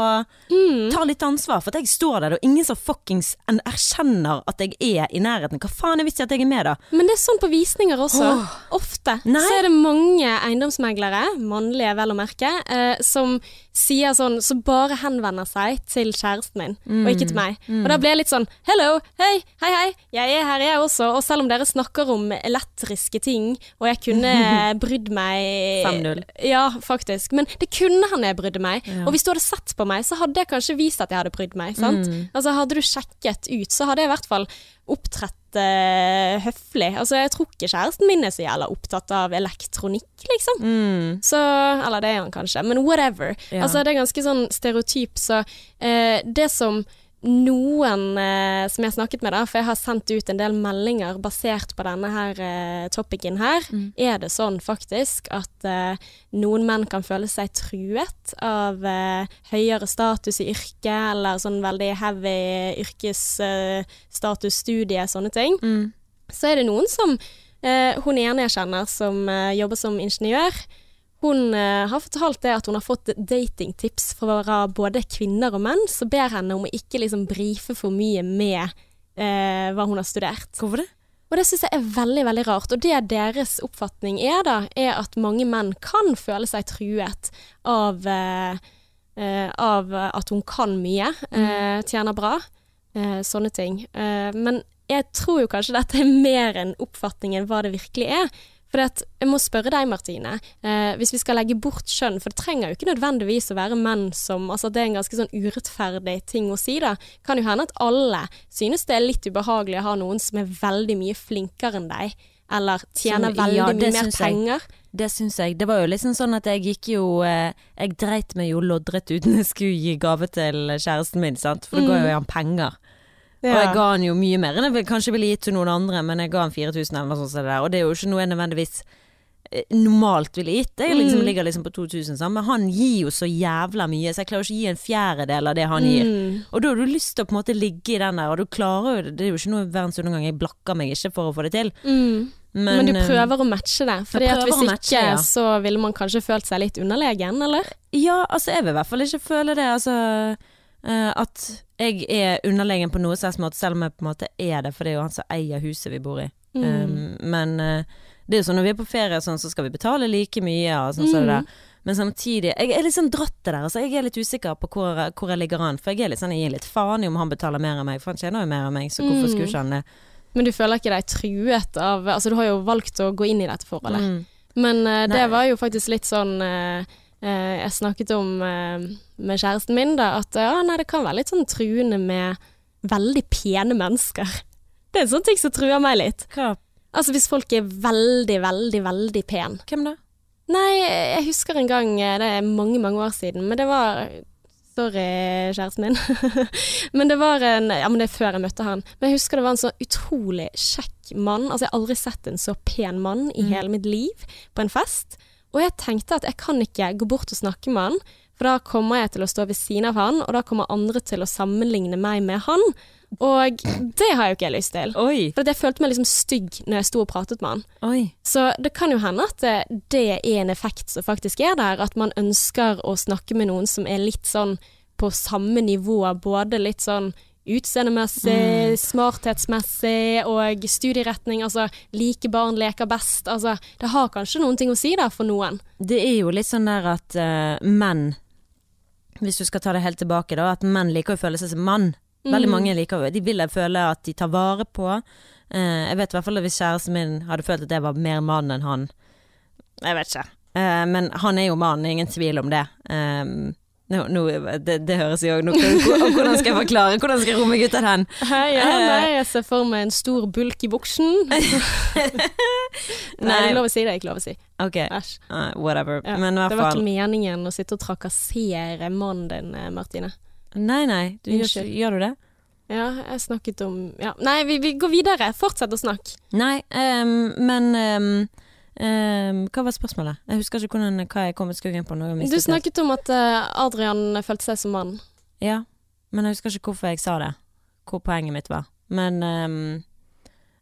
[SPEAKER 2] Mm.
[SPEAKER 1] Ta litt ansvar, for at jeg står der, og ingen som fuckings erkjenner at jeg er i nærheten. Hva faen er vitsen i at jeg er med, da?
[SPEAKER 2] Men det er sånn på visninger også.
[SPEAKER 1] Oh.
[SPEAKER 2] Ofte.
[SPEAKER 1] Nei.
[SPEAKER 2] Så er det mange eiendomsmeglere, mannlige vel å merke, eh, som sier sånn, som bare henvender seg til kjæresten min, og ikke til meg. Og da blir jeg litt sånn hello, hei, hei, hei, jeg er her jeg også. Og selv om dere snakker om elektriske ting, og jeg kunne brydd meg
[SPEAKER 1] 5-0.
[SPEAKER 2] Ja, faktisk. Men det kunne han jeg brydde meg.
[SPEAKER 1] Ja.
[SPEAKER 2] Og hvis du hadde sett på meg, så hadde jeg kanskje vist at jeg hadde brydd meg. Sant? Altså Hadde du sjekket ut, så hadde jeg i hvert fall opptrådt eh, høflig. Altså Jeg tror ikke kjæresten min er så jævla opptatt av elektronikk, liksom.
[SPEAKER 1] Mm.
[SPEAKER 2] Så, eller det er han kanskje, men whatever.
[SPEAKER 1] Ja.
[SPEAKER 2] Altså Det er ganske sånn stereotyp, så eh, det som noen eh, som jeg har snakket med, da, for jeg har sendt ut en del meldinger basert på denne her eh, topicen her,
[SPEAKER 1] Mm.
[SPEAKER 2] er det sånn faktisk at eh, noen menn kan føle seg truet av eh, høyere status i yrket, eller sånn veldig heavy yrkesstatusstudie, sånne ting.
[SPEAKER 1] Mm.
[SPEAKER 2] Så er det noen som eh, Hun ene jeg kjenner som eh, jobber som ingeniør, hun eh, har fortalt det at hun har fått datingtips fra både kvinner og menn som ber henne om å ikke liksom brife for mye med eh, hva hun har studert.
[SPEAKER 1] Hvorfor det?
[SPEAKER 2] Og det syns jeg er veldig, veldig rart. Og det deres oppfatning er da, er at mange menn kan føle seg truet av, eh, eh, av at hun kan mye, eh, tjener bra, eh, sånne ting. Men jeg tror jo kanskje dette er mer en oppfatning enn hva det virkelig er. For at, jeg må spørre deg, Martine. Eh, hvis vi skal legge bort kjønn, for det trenger jo ikke nødvendigvis å være menn som altså Det er en ganske sånn urettferdig ting å si, da. Kan jo hende at alle synes det er litt ubehagelig å ha noen som er veldig mye flinkere enn deg, eller tjener
[SPEAKER 1] Som-
[SPEAKER 2] veldig
[SPEAKER 1] ja,
[SPEAKER 2] mye mer
[SPEAKER 1] penger. jeg. Det syns jeg. Det var jo liksom sånn at jeg gikk jo eh, Jeg dreit meg jo loddrett uten jeg skulle gi gave til kjæresten min, sant. For det ga
[SPEAKER 2] Mm.
[SPEAKER 1] jo igjen han penger. Og jeg ga han jo mye mer enn jeg kanskje ville gitt til noen andre, men jeg ga han 4000 eller noe sånt. Og det er jo ikke noe jeg nødvendigvis eh, normalt ville gitt. Jeg liksom
[SPEAKER 2] Mm.
[SPEAKER 1] ligger liksom på 2000, sammen men han gir jo så jævla mye, så jeg klarer ikke å gi en fjerdedel av det han gir.
[SPEAKER 2] Mm.
[SPEAKER 1] Og da har du lyst til å på en måte ligge i den der, og du klarer jo det. Det er jo ikke noe verdens undergang, jeg blakker meg ikke for å få det til.
[SPEAKER 2] Mm.
[SPEAKER 1] Men,
[SPEAKER 2] Men, du
[SPEAKER 1] eh,
[SPEAKER 2] prøver å matche det.
[SPEAKER 1] for
[SPEAKER 2] hvis
[SPEAKER 1] å
[SPEAKER 2] ikke,
[SPEAKER 1] matche, ja.
[SPEAKER 2] så ville man kanskje følt seg litt underlegen, eller?
[SPEAKER 1] Ja, altså jeg vil i hvert fall ikke føle det. Altså eh, at jeg er underlegen på noe slags måte, selv om jeg på en måte er det, for det er jo han som eier huset vi bor i.
[SPEAKER 2] Mm.
[SPEAKER 1] Um, men uh, det er jo sånn når vi er på ferie og sånn, så skal vi betale like mye og sånn som det der. Men samtidig Jeg er litt sånn dratt det der. Altså, jeg er litt usikker på hvor, hvor jeg ligger an. For jeg er litt sånn, jeg gir litt faen i om han betaler mer enn meg, for han tjener jo mer enn meg, så hvorfor
[SPEAKER 2] Mm.
[SPEAKER 1] skulle ikke han det?
[SPEAKER 2] Men du føler ikke deg truet av Altså, du har jo valgt å gå inn i dette forholdet.
[SPEAKER 1] Mm.
[SPEAKER 2] Men uh, det var jo faktisk litt sånn eh, Jeg snakket om eh, med kjæresten min da, at eh, ja, nei, det kan være litt sånn truende med veldig pene mennesker. Det er en sånn ting som truer meg litt.
[SPEAKER 1] Hva?
[SPEAKER 2] Altså hvis folk er veldig, veldig, veldig pen.
[SPEAKER 1] Hvem da?
[SPEAKER 2] Nei, jeg husker en gang, eh, det er mange, mange år siden, men det var Sorry, kjæresten min. men det var en Ja, men det er før jeg møtte han. Men jeg husker det var en så utrolig kjekk mann. Altså, jeg har aldri sett en så pen mann i
[SPEAKER 1] Mm.
[SPEAKER 2] hele mitt liv på en fest. Og jeg tenkte at jeg kan ikke gå bort og snakke med han, for da kommer jeg til å stå ved siden av han, og da kommer andre til å sammenligne meg med han. Og det har jeg jo ikke lyst til.
[SPEAKER 1] Oi.
[SPEAKER 2] For jeg følte meg liksom stygg når jeg sto og pratet med han.
[SPEAKER 1] Oi.
[SPEAKER 2] Så det kan jo hende at det, det er en effekt som faktisk er der, at man ønsker å snakke med noen som er litt sånn på samme nivå, både litt sånn utseendemessig, smarthetsmessig og studieretning, altså like barn leker best, altså det har kanskje noen ting å si da, for noen.
[SPEAKER 1] Det er jo litt sånn der at uh, menn Hvis du skal ta det helt tilbake, da. At menn liker å føle seg som mann. Veldig
[SPEAKER 2] Mm.
[SPEAKER 1] mange liker det. De vil føle at de tar vare på. Uh, jeg vet i hvert fall at hvis kjæresten min hadde følt at jeg var mer mann enn han Jeg vet ikke. Uh, men han er jo mann, ingen tvil om det. Eh, nå, nå, det, det høres jo nå, og Hvordan skal jeg forklare? Hvordan skal jeg romme meg ut av den?
[SPEAKER 2] Hei, ja,
[SPEAKER 1] Eh.
[SPEAKER 2] nei, jeg ser for meg en stor bulk i buksen. Nei, det er lov å si det, ikke lov å si.
[SPEAKER 1] Ok,
[SPEAKER 2] Æsj.
[SPEAKER 1] Uh, whatever.
[SPEAKER 2] Ja,
[SPEAKER 1] Men i
[SPEAKER 2] Det var ikke meningen å sitte og trakassere mannen din, eh, Martine.
[SPEAKER 1] Nei, nei. Du, gjør, gjør du det?
[SPEAKER 2] Ja, jeg snakket om ja. Nei, vi, vi går videre. Fortsett å snakke.
[SPEAKER 1] Nei, um, men ehm, ehm, Hva var spørsmålet? Jeg husker ikke hvordan, hva jeg kom i skuggen på.
[SPEAKER 2] Du snakket om at eh, Adrian følte seg som mann.
[SPEAKER 1] Ja, men jeg husker ikke hvorfor jeg sa det. Hvor poenget mitt var. Men um,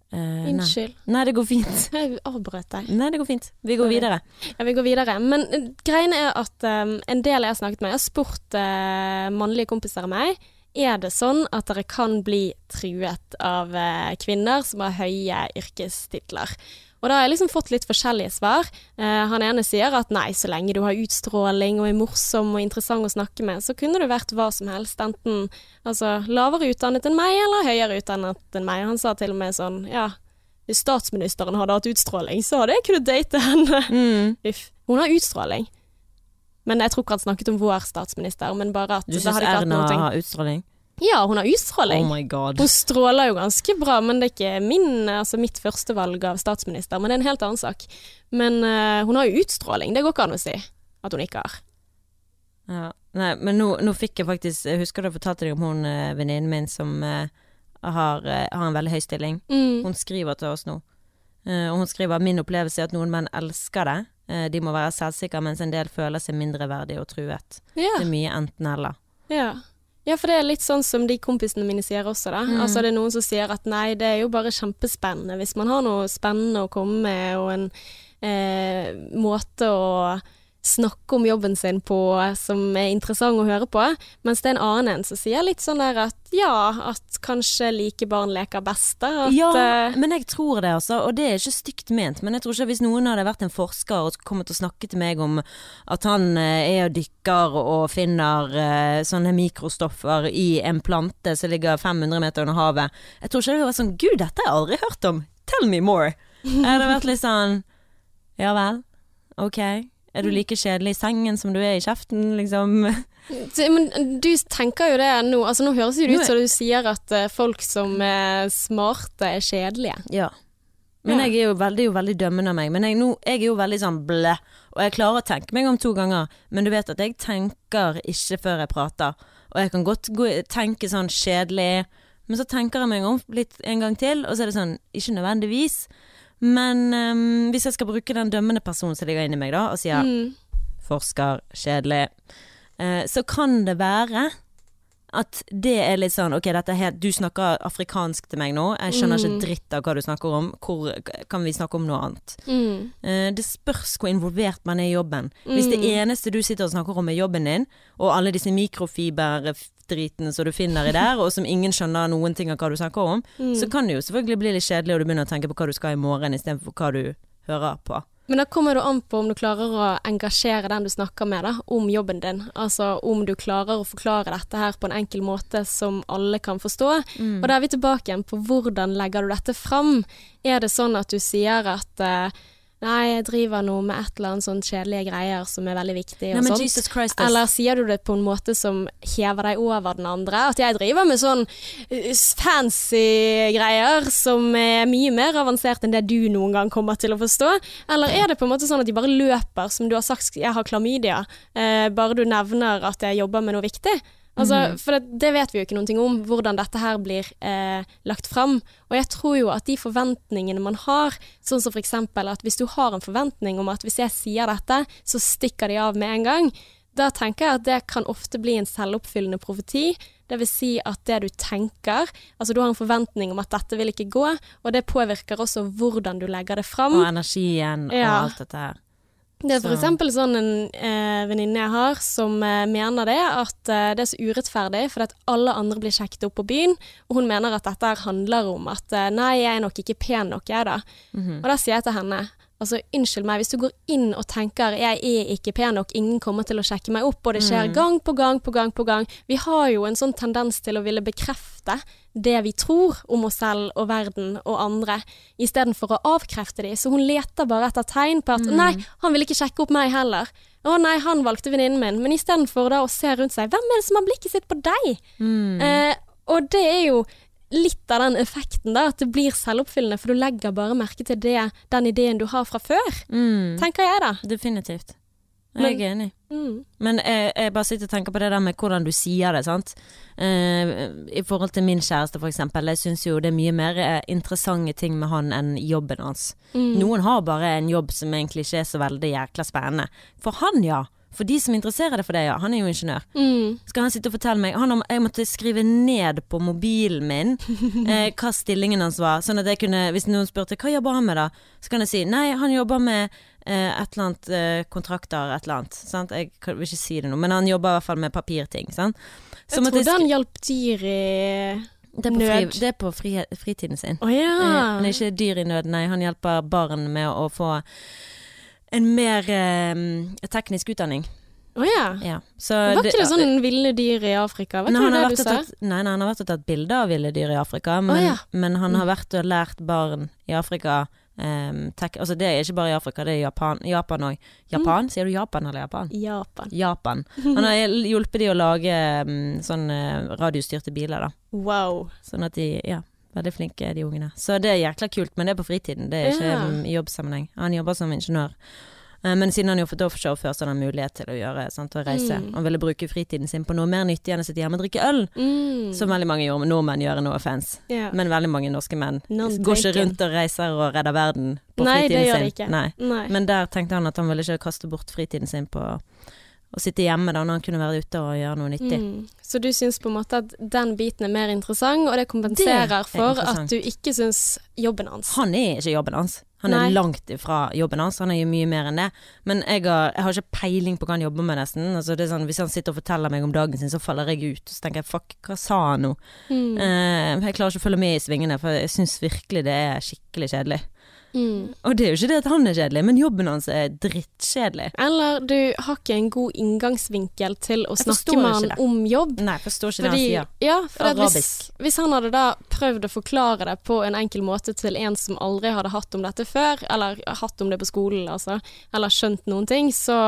[SPEAKER 1] Uh, nei.
[SPEAKER 2] Unnskyld.
[SPEAKER 1] nei, det går fint.
[SPEAKER 2] Jeg avbrøt deg.
[SPEAKER 1] Nei, det går fint. Vi går videre.
[SPEAKER 2] Ja, vi går videre. Men uh, greien er at um, en del jeg har snakket med, jeg har spurt uh, mannlige kompiser av meg er det sånn at dere kan bli truet av kvinner som har høye yrkestitler. Og da har jeg liksom fått litt forskjellige svar. Eh, han ene sier at nei, så lenge du har utstråling og er morsom og interessant å snakke med, så kunne du vært hva som helst. Enten altså, lavere utdannet enn meg, eller høyere utdannet enn meg. Han sa til og med sånn, ja, hvis statsministeren hadde hatt utstråling, så hadde jeg kunnet date henne.
[SPEAKER 1] Mm.
[SPEAKER 2] Hun har utstråling. Men jeg tror ikke han snakket om vår statsminister, men bare at
[SPEAKER 1] Du syns Erna har utstråling?
[SPEAKER 2] Ja, hun har
[SPEAKER 1] Oh
[SPEAKER 2] utstråling.
[SPEAKER 1] my god.
[SPEAKER 2] Hun stråler jo ganske bra, men det er ikke min, altså mitt førstevalg av statsminister. Men det er en helt annen sak. Men uh, hun har jo utstråling, det går ikke an å si at hun ikke har.
[SPEAKER 1] Ja. Nei, men nå, nå fikk jeg faktisk Jeg husker du jeg fortalte deg om hun eh, venninnen min som uh, har, uh, har en veldig høy stilling.
[SPEAKER 2] Mm.
[SPEAKER 1] Hun skriver til oss nå. Uh, og hun skriver min opplevelse er at noen menn elsker det. Eh, de må være selvsikre, mens en del føler seg mindreverdige og truet.
[SPEAKER 2] Yeah.
[SPEAKER 1] Det er mye enten-eller.
[SPEAKER 2] Ja. Ja, for det er litt sånn som de kompisene mine sier også, da.
[SPEAKER 1] Mm.
[SPEAKER 2] Altså det er noen som sier at nei, det er jo bare kjempespennende hvis man har noe spennende å komme med, og en eh, måte å snakke om jobben sin på som er interessant å høre på. Mens det er en annen en som sier litt sånn der at ja, at kanskje like barn leker best. At,
[SPEAKER 1] Ja,
[SPEAKER 2] eh,
[SPEAKER 1] men jeg tror det, altså. Og det er ikke stygt ment. Men jeg tror ikke hvis noen hadde vært en forsker og kommet og snakket til meg om at han eh, er og dykker og finner eh, sånne mikrostoffer i en plante som ligger 500 meter under havet Jeg tror ikke det hadde vært sånn Gud, dette har jeg aldri hørt om. Tell me more. Jeg hadde vært litt sånn Ja vel. Ok. Er du like kjedelig i sengen som du er i kjeften, liksom?
[SPEAKER 2] Men du tenker jo det nå Altså Nå høres det ut som du sier at eh, folk som er smarte, er kjedelige.
[SPEAKER 1] Ja. Men jeg er jo veldig, jo veldig dømmende av meg. Men jeg, nå, jeg er jo veldig sånn blæ. Og jeg klarer å tenke meg om to ganger. Men du vet at jeg tenker ikke før jeg prater. Og jeg kan godt gå, tenke sånn kjedelig. Men så tenker jeg meg om litt en gang til, og så er det sånn ikke nødvendigvis. Men um, hvis jeg skal bruke den dømmende personen som ligger inni meg, da, og sier
[SPEAKER 2] Mm.
[SPEAKER 1] forsker, kjedelig, uh, så kan det være at det er litt sånn Ok, helt Du snakker afrikansk til meg nå. Jeg skjønner
[SPEAKER 2] Mm.
[SPEAKER 1] ikke dritt av hva du snakker om. Hvor kan vi snakke om noe annet?
[SPEAKER 2] Mm.
[SPEAKER 1] Uh, det spørs hvor involvert man er i jobben. Hvis det
[SPEAKER 2] Mm.
[SPEAKER 1] eneste du sitter og snakker om er jobben din, og alle disse mikrofiber-dritene som du finner i der, og som ingen skjønner noen ting av hva du snakker om,
[SPEAKER 2] Mm.
[SPEAKER 1] så kan det jo selvfølgelig bli litt kjedelig, og du begynner å tenke på hva du skal i morgen istedenfor hva du hører på.
[SPEAKER 2] Men da kommer det an på om du klarer å engasjere den du snakker med da, om jobben din. Altså om du klarer å forklare dette her på en enkel måte som alle kan forstå.
[SPEAKER 1] Mm.
[SPEAKER 2] Og da er vi tilbake igjen på hvordan legger du dette fram. Er det sånn at du sier at eh, Nei, jeg driver nå med et eller annet sånn kjedelige greier som er veldig viktig
[SPEAKER 1] Nei,
[SPEAKER 2] og
[SPEAKER 1] men
[SPEAKER 2] sånt. Eller sier du det på en måte som hever deg over den andre? At jeg driver med sånn uh, fancy greier som er mye mer avansert enn det du noen gang kommer til å forstå? Eller er det på en måte sånn at de bare løper, som du har sagt, jeg har klamydia, eh, bare du nevner at jeg jobber med noe viktig? Altså,
[SPEAKER 1] mm.
[SPEAKER 2] For det, det vet vi jo ikke noe om, hvordan dette her blir eh, lagt fram. Og jeg tror jo at de forventningene man har, sånn som eksempel at hvis du har en forventning om at hvis jeg sier dette, så stikker de av med en gang, da tenker jeg at det kan ofte bli en selvoppfyllende profeti. Det vil si at det du tenker, altså du har en forventning om at dette vil ikke gå, og det påvirker også hvordan du legger det fram.
[SPEAKER 1] Og energien og
[SPEAKER 2] Ja.
[SPEAKER 1] alt dette her.
[SPEAKER 2] Det er for eksempel sånn en eh, venninne jeg har som eh, mener det, at eh, det er så urettferdig fordi at alle andre blir sjekket opp på byen, og hun mener at dette handler om at eh, nei, jeg er nok ikke pen nok, jeg da.
[SPEAKER 1] Mhm.
[SPEAKER 2] Og da sier jeg til henne, altså unnskyld meg, hvis du går inn og tenker jeg er ikke pen nok, ingen kommer til å sjekke meg opp, og det skjer
[SPEAKER 1] Mm.
[SPEAKER 2] gang på gang på gang på gang. Vi har jo en sånn tendens til å ville bekrefte det vi tror om oss selv og verden og andre, istedenfor å avkrefte de. Så hun leter bare etter tegn på at
[SPEAKER 1] Mm.
[SPEAKER 2] nei, han vil ikke sjekke opp meg heller. Å nei, han valgte venninnen min. Men istedenfor da å se rundt seg, hvem er det som har blikket sitt på deg?
[SPEAKER 1] Mm.
[SPEAKER 2] Eh, og det er jo litt av den effekten, da, at det blir selvoppfyllende, for du legger bare merke til det, den ideen du har fra før,
[SPEAKER 1] Mm.
[SPEAKER 2] tenker jeg da.
[SPEAKER 1] Definitivt.
[SPEAKER 2] Men-
[SPEAKER 1] Jeg er enig.
[SPEAKER 2] Mm.
[SPEAKER 1] Men jeg, jeg bare sitter og tenker på det der med hvordan du sier det, sant. Eh, I forhold til min kjæreste, for eksempel. Jeg syns jo det er mye mer eh, interessante ting med han enn jobben hans.
[SPEAKER 2] Mm.
[SPEAKER 1] Noen har bare en jobb som egentlig ikke er så veldig jækla spennende. For han, ja. For de som interesserer det for det, ja. Han er jo ingeniør.
[SPEAKER 2] Mm.
[SPEAKER 1] Skal han sitte og fortelle meg han, Jeg måtte skrive ned på mobilen min eh, hva stillingen hans var. Sånn at jeg kunne Hvis noen spurte hva jobber han med, da? Så kan jeg si nei, han jobber med eh, et eller annet eh, kontrakter, et eller annet. Sant? Jeg kan, vil ikke si det nå, men han jobber i hvert fall med papirting. Sant? Så
[SPEAKER 2] Jeg trodde han hjalp dyr i
[SPEAKER 1] det er på, fri, det er på fri, fritiden sin.
[SPEAKER 2] Oh, ja.
[SPEAKER 1] Eh, Han er ikke dyr i nød, nei. Han hjelper barn med å få en mer eh, teknisk utdanning.
[SPEAKER 2] Å ja.
[SPEAKER 1] Ja. Så
[SPEAKER 2] Var ikke det sånn ville dyr i Afrika? Var
[SPEAKER 1] Nei,
[SPEAKER 2] ikke det det du sa?
[SPEAKER 1] tatt, nei, nei, han har vært og tatt bilder av ville dyr i Afrika, men,
[SPEAKER 2] ja.
[SPEAKER 1] men han har
[SPEAKER 2] Mm.
[SPEAKER 1] vært og lært barn i Afrika em, tek, Altså det er ikke bare i Afrika, det er i Japan Japan òg. Japan?
[SPEAKER 2] Mm.
[SPEAKER 1] Sier du Japan eller Japan?
[SPEAKER 2] Japan.
[SPEAKER 1] Japan. Han har hjulpet de å lage um, sånne radiostyrte biler, da.
[SPEAKER 2] Wow.
[SPEAKER 1] Sånn at de Ja, veldig flinke de ungene. Så det er jækla kult, men det er på fritiden. Det er ikke
[SPEAKER 2] Ja.
[SPEAKER 1] i jobbsammenheng. Han jobber som ingeniør. Eh, Men siden han jo fått offshore før, så hadde han mulighet til å gjøre sant, å reise.
[SPEAKER 2] Mm.
[SPEAKER 1] Han ville bruke fritiden sin på noe mer nyttig enn å sitte hjemme og drikke øl.
[SPEAKER 2] Mm.
[SPEAKER 1] Som veldig mange nordmenn gjør, no offense.
[SPEAKER 2] Yeah.
[SPEAKER 1] Men veldig mange norske menn går ikke rundt og reiser og redder verden på
[SPEAKER 2] Nei, det gjør
[SPEAKER 1] sin.
[SPEAKER 2] de ikke.
[SPEAKER 1] Nei.
[SPEAKER 2] Nei.
[SPEAKER 1] Men der tenkte han at han ville ikke kaste bort fritiden sin på å sitte hjemme da, når han kunne være ute og gjøre noe nyttig.
[SPEAKER 2] Mm. Så du syns på en måte at den biten er mer interessant, og det kompenserer
[SPEAKER 1] Det er
[SPEAKER 2] for at du ikke syns jobben hans.
[SPEAKER 1] Han er ikke jobben hans. Han er
[SPEAKER 2] Nei.
[SPEAKER 1] langt ifra jobben hans. Han er jo mye mer enn det. Men jeg har, jeg har ikke peiling på hva han jobber med, nesten. Altså, det er sånn, hvis han sitter og forteller meg om dagen sin, så faller jeg ut. Så tenker jeg fuck, hva sa han nå?
[SPEAKER 2] Mm.
[SPEAKER 1] Eh, jeg klarer ikke å følge med i svingene, for jeg syns virkelig det er skikkelig kjedelig.
[SPEAKER 2] Mm.
[SPEAKER 1] Og det er jo ikke det at han er kjedelig, men jobben hans er drittkjedelig.
[SPEAKER 2] Eller du har ikke en god inngangsvinkel til å snakke med han
[SPEAKER 1] det.
[SPEAKER 2] om jobb.
[SPEAKER 1] Nei, jeg forstår ikke det
[SPEAKER 2] Fordi,
[SPEAKER 1] han sier.
[SPEAKER 2] ja, for hvis, hvis han hadde da prøvd å forklare det på en enkel måte til en som aldri hadde hatt om dette før, eller hatt om det på skolen, altså, eller skjønt noen ting, så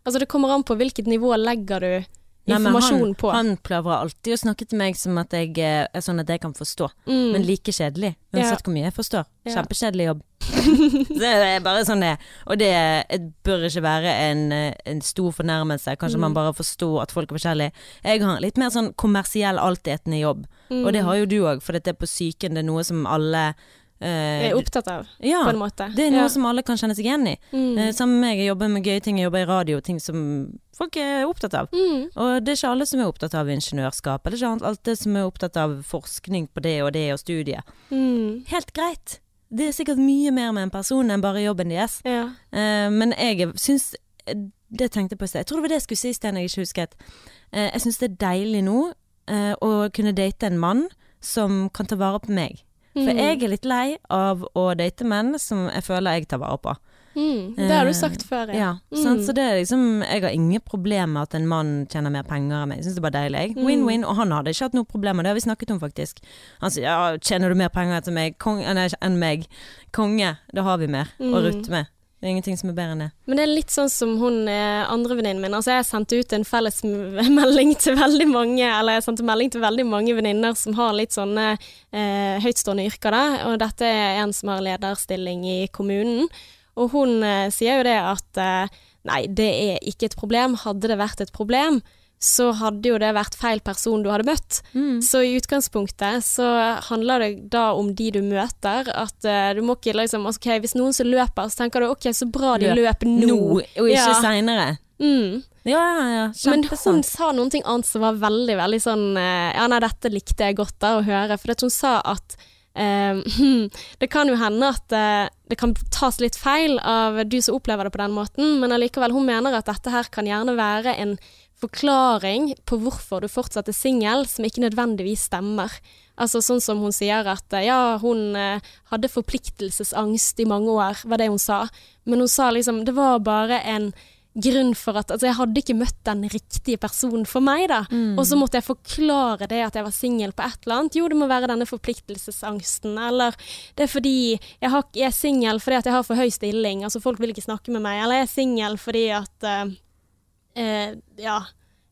[SPEAKER 2] Altså, det kommer an på hvilket nivå legger du
[SPEAKER 1] Nei, han,
[SPEAKER 2] på.
[SPEAKER 1] Han prøver alltid å snakke til meg som at jeg eh, er sånn at jeg kan forstå,
[SPEAKER 2] Mm.
[SPEAKER 1] men like kjedelig. Uansett hvor mye jeg forstår.
[SPEAKER 2] Ja.
[SPEAKER 1] Kjempekjedelig jobb. det er bare sånn det. Og det det bør ikke være en, eh, en stor fornærmelse. Kanskje
[SPEAKER 2] Mm.
[SPEAKER 1] man bare forstår at folk er forskjellige. Jeg har en litt mer sånn kommersiell altetende jobb,
[SPEAKER 2] Mm.
[SPEAKER 1] og det har jo du òg, for dette er på psyken det er noe som alle eh,
[SPEAKER 2] er opptatt av,
[SPEAKER 1] ja,
[SPEAKER 2] på en måte.
[SPEAKER 1] det er noe
[SPEAKER 2] ja.
[SPEAKER 1] som alle kan kjenne seg igjen i.
[SPEAKER 2] mm.
[SPEAKER 1] Eh, Sammen med meg, jeg jobber med gøye ting, jeg jobber i radio, ting som folk er opptatt av.
[SPEAKER 2] Mm.
[SPEAKER 1] Og det er ikke alle som er opptatt av ingeniørskap, eller ikke alle som er opptatt av forskning på det og det og studiet.
[SPEAKER 2] Mm.
[SPEAKER 1] Helt greit. Det er sikkert mye mer med en person enn bare jobben deres.
[SPEAKER 2] Ja.
[SPEAKER 1] Eh, men jeg syns Det tenkte jeg på i sted. Jeg tror det var det jeg skulle si i sted jeg ikke husket. Eh, jeg syns det er deilig nå eh, å kunne date en mann som kan ta vare på meg. For
[SPEAKER 2] Mm.
[SPEAKER 1] jeg er litt lei av å date menn som jeg føler jeg tar vare på.
[SPEAKER 2] Mm. Det har
[SPEAKER 1] Eh,
[SPEAKER 2] du sagt før,
[SPEAKER 1] Ja,
[SPEAKER 2] Mm.
[SPEAKER 1] Så det er liksom Jeg har ingen problemer med at en mann tjener mer penger enn meg. Jeg syns det er bare deilig.
[SPEAKER 2] Mm.
[SPEAKER 1] Win-win. Og han hadde ikke hatt noe problem med det, det har vi snakket om faktisk. Han sier ja, tjener du mer penger enn meg Kong, nei, enn meg? Konge, da har vi mer å
[SPEAKER 2] Mm.
[SPEAKER 1] rutte med. Det er ingenting som er bedre enn det.
[SPEAKER 2] Men det er litt sånn som hun eh, andre venninnen min. Altså jeg sendte ut en felles melding til veldig mange, eller jeg sendte melding til veldig mange venninner som har litt sånne eh, høytstående yrker, da. Og dette er en som har lederstilling i kommunen. Og hun eh, sier jo det at eh, nei, det er ikke et problem. Hadde det vært et problem, så hadde jo det vært feil person du hadde møtt. Så i utgangspunktet så handler det da om de du møter. At uh, du må ikke liksom altså, OK, hvis noen som løper, så tenker du OK, så bra de
[SPEAKER 1] Løp
[SPEAKER 2] løp nå.
[SPEAKER 1] Nå, og ikke
[SPEAKER 2] Ja.
[SPEAKER 1] seinere.
[SPEAKER 2] Mm.
[SPEAKER 1] Ja, ja, ja.
[SPEAKER 2] Men hun sa noen ting annet som var veldig, veldig sånn uh, Ja, nei, dette likte jeg godt da å høre. For hun sa at Uh, det kan jo hende at uh, det kan tas litt feil av du som opplever det på den måten, men allikevel, hun mener at dette her kan gjerne være en forklaring på hvorfor du fortsatt er singel, som ikke nødvendigvis stemmer. Altså sånn som hun sier at eh, ja, hun eh, hadde forpliktelsesangst i mange år, var det hun sa. Men hun sa liksom det var bare en grunn for at Altså, jeg hadde ikke møtt den riktige personen for meg, da. Og så måtte jeg forklare det at jeg var singel på et eller annet. Jo, det må være denne forpliktelsesangsten, eller det er fordi jeg, har, jeg er singel fordi at jeg har for høy stilling, altså folk vil ikke snakke med meg, eller jeg er singel fordi at eh, eh, ja,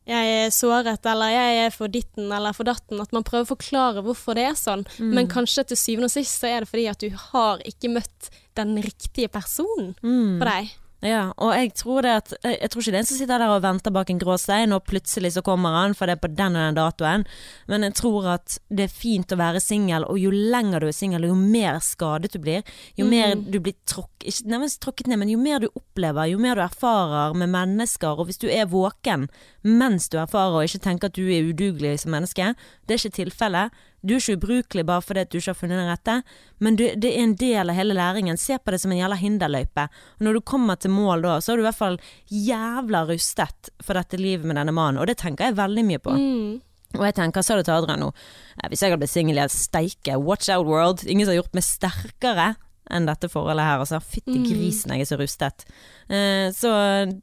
[SPEAKER 2] jeg er såret, eller jeg er for ditten eller for datten. At man prøver å forklare hvorfor det er sånn. Men kanskje til syvende og sist så er det fordi at du har ikke møtt den riktige personen
[SPEAKER 1] Mm.
[SPEAKER 2] for deg.
[SPEAKER 1] Ja, og jeg tror det at Jeg jeg tror ikke det er en som sitter der og venter bak en grå stein, og plutselig så kommer han, for det er på den og den datoen. Men jeg tror at det er fint å være singel, og jo lenger du er singel, jo mer skadet du blir, jo mer du blir tråkk, ikke nærmest tråkket ned, men jo mer du opplever, jo mer du erfarer med mennesker, og hvis du er våken mens du erfarer og ikke tenker at du er udugelig som menneske, det er ikke tilfellet. Du er ikke ubrukelig bare fordi at du ikke har funnet den rette, men du, det er en del av hele læringen. Se på det som en jævla hinderløype. Og når du kommer til mål da, så er du i hvert fall jævla rustet for dette livet med denne mannen, og det tenker jeg veldig mye på.
[SPEAKER 2] Mm.
[SPEAKER 1] Og jeg tenker, sa du til Adrian nå, eh, hvis jeg hadde blitt singel, jeg steike, watch out world. Ingen som har gjort meg sterkere enn dette forholdet her. Altså, fytti
[SPEAKER 2] Mm.
[SPEAKER 1] grisen, jeg er så rustet. Uh, så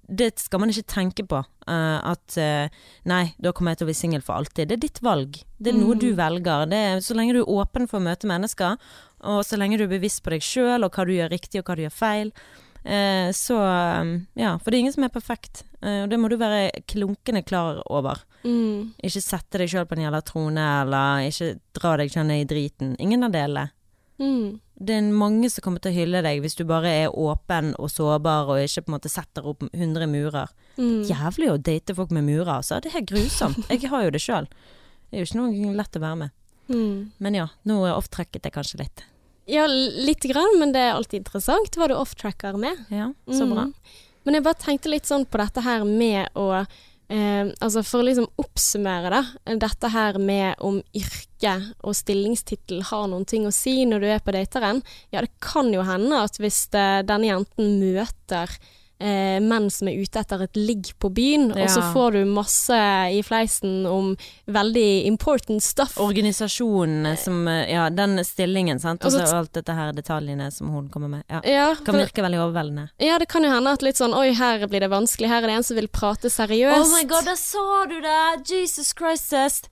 [SPEAKER 1] det skal man ikke tenke på. Uh, at eh, nei, da kommer jeg til å bli singel for alltid. Det er ditt valg. Det er noe
[SPEAKER 2] Mm.
[SPEAKER 1] du velger. Det er, så lenge du er åpen for å møte mennesker, og så lenge du er bevisst på deg sjøl og hva du gjør riktig og hva du gjør feil, så Ja, for det er ingen som er perfekt. og det må du være klunkende klar over.
[SPEAKER 2] Mm.
[SPEAKER 1] Ikke sette deg sjøl på en jævla trone, eller ikke dra deg sjøl ned i driten. Ingen av delene.
[SPEAKER 2] Mm.
[SPEAKER 1] Det er mange som kommer til å hylle deg hvis du bare er åpen og sårbar og ikke på en måte setter opp 100 murer.
[SPEAKER 2] Mm.
[SPEAKER 1] Jævlig å date folk med murer, altså. Det er helt grusomt. Jeg har jo det sjøl. Det er jo ikke noe lett å være med.
[SPEAKER 2] Mm.
[SPEAKER 1] Men ja, nå off-tracket jeg kanskje litt.
[SPEAKER 2] Ja, lite grann, men det er alltid interessant hva du off-tracker med.
[SPEAKER 1] Ja, så bra.
[SPEAKER 2] Mm. Men jeg bare tenkte litt sånn på dette her med å eh, Altså for å liksom oppsummere, da. Dette her med om yrke og stillingstittel har noen ting å si når du er på dateren. Ja, det kan jo hende at hvis det, denne jenten møter eh, menn som er ute etter et ligg på byen, og så får du masse i fleisen om veldig important stuff.
[SPEAKER 1] Organisasjonen som eh, Ja, den stillingen, sant. Og
[SPEAKER 2] så
[SPEAKER 1] så alt dette her detaljene som hun kommer med. Ja.
[SPEAKER 2] ja,
[SPEAKER 1] Kan
[SPEAKER 2] for,
[SPEAKER 1] virke veldig overveldende.
[SPEAKER 2] ja, det kan jo hende at litt sånn Oi, her blir det vanskelig. Her er det en som vil prate seriøst.
[SPEAKER 1] Oh my god, der sa du det! Jesus Christ.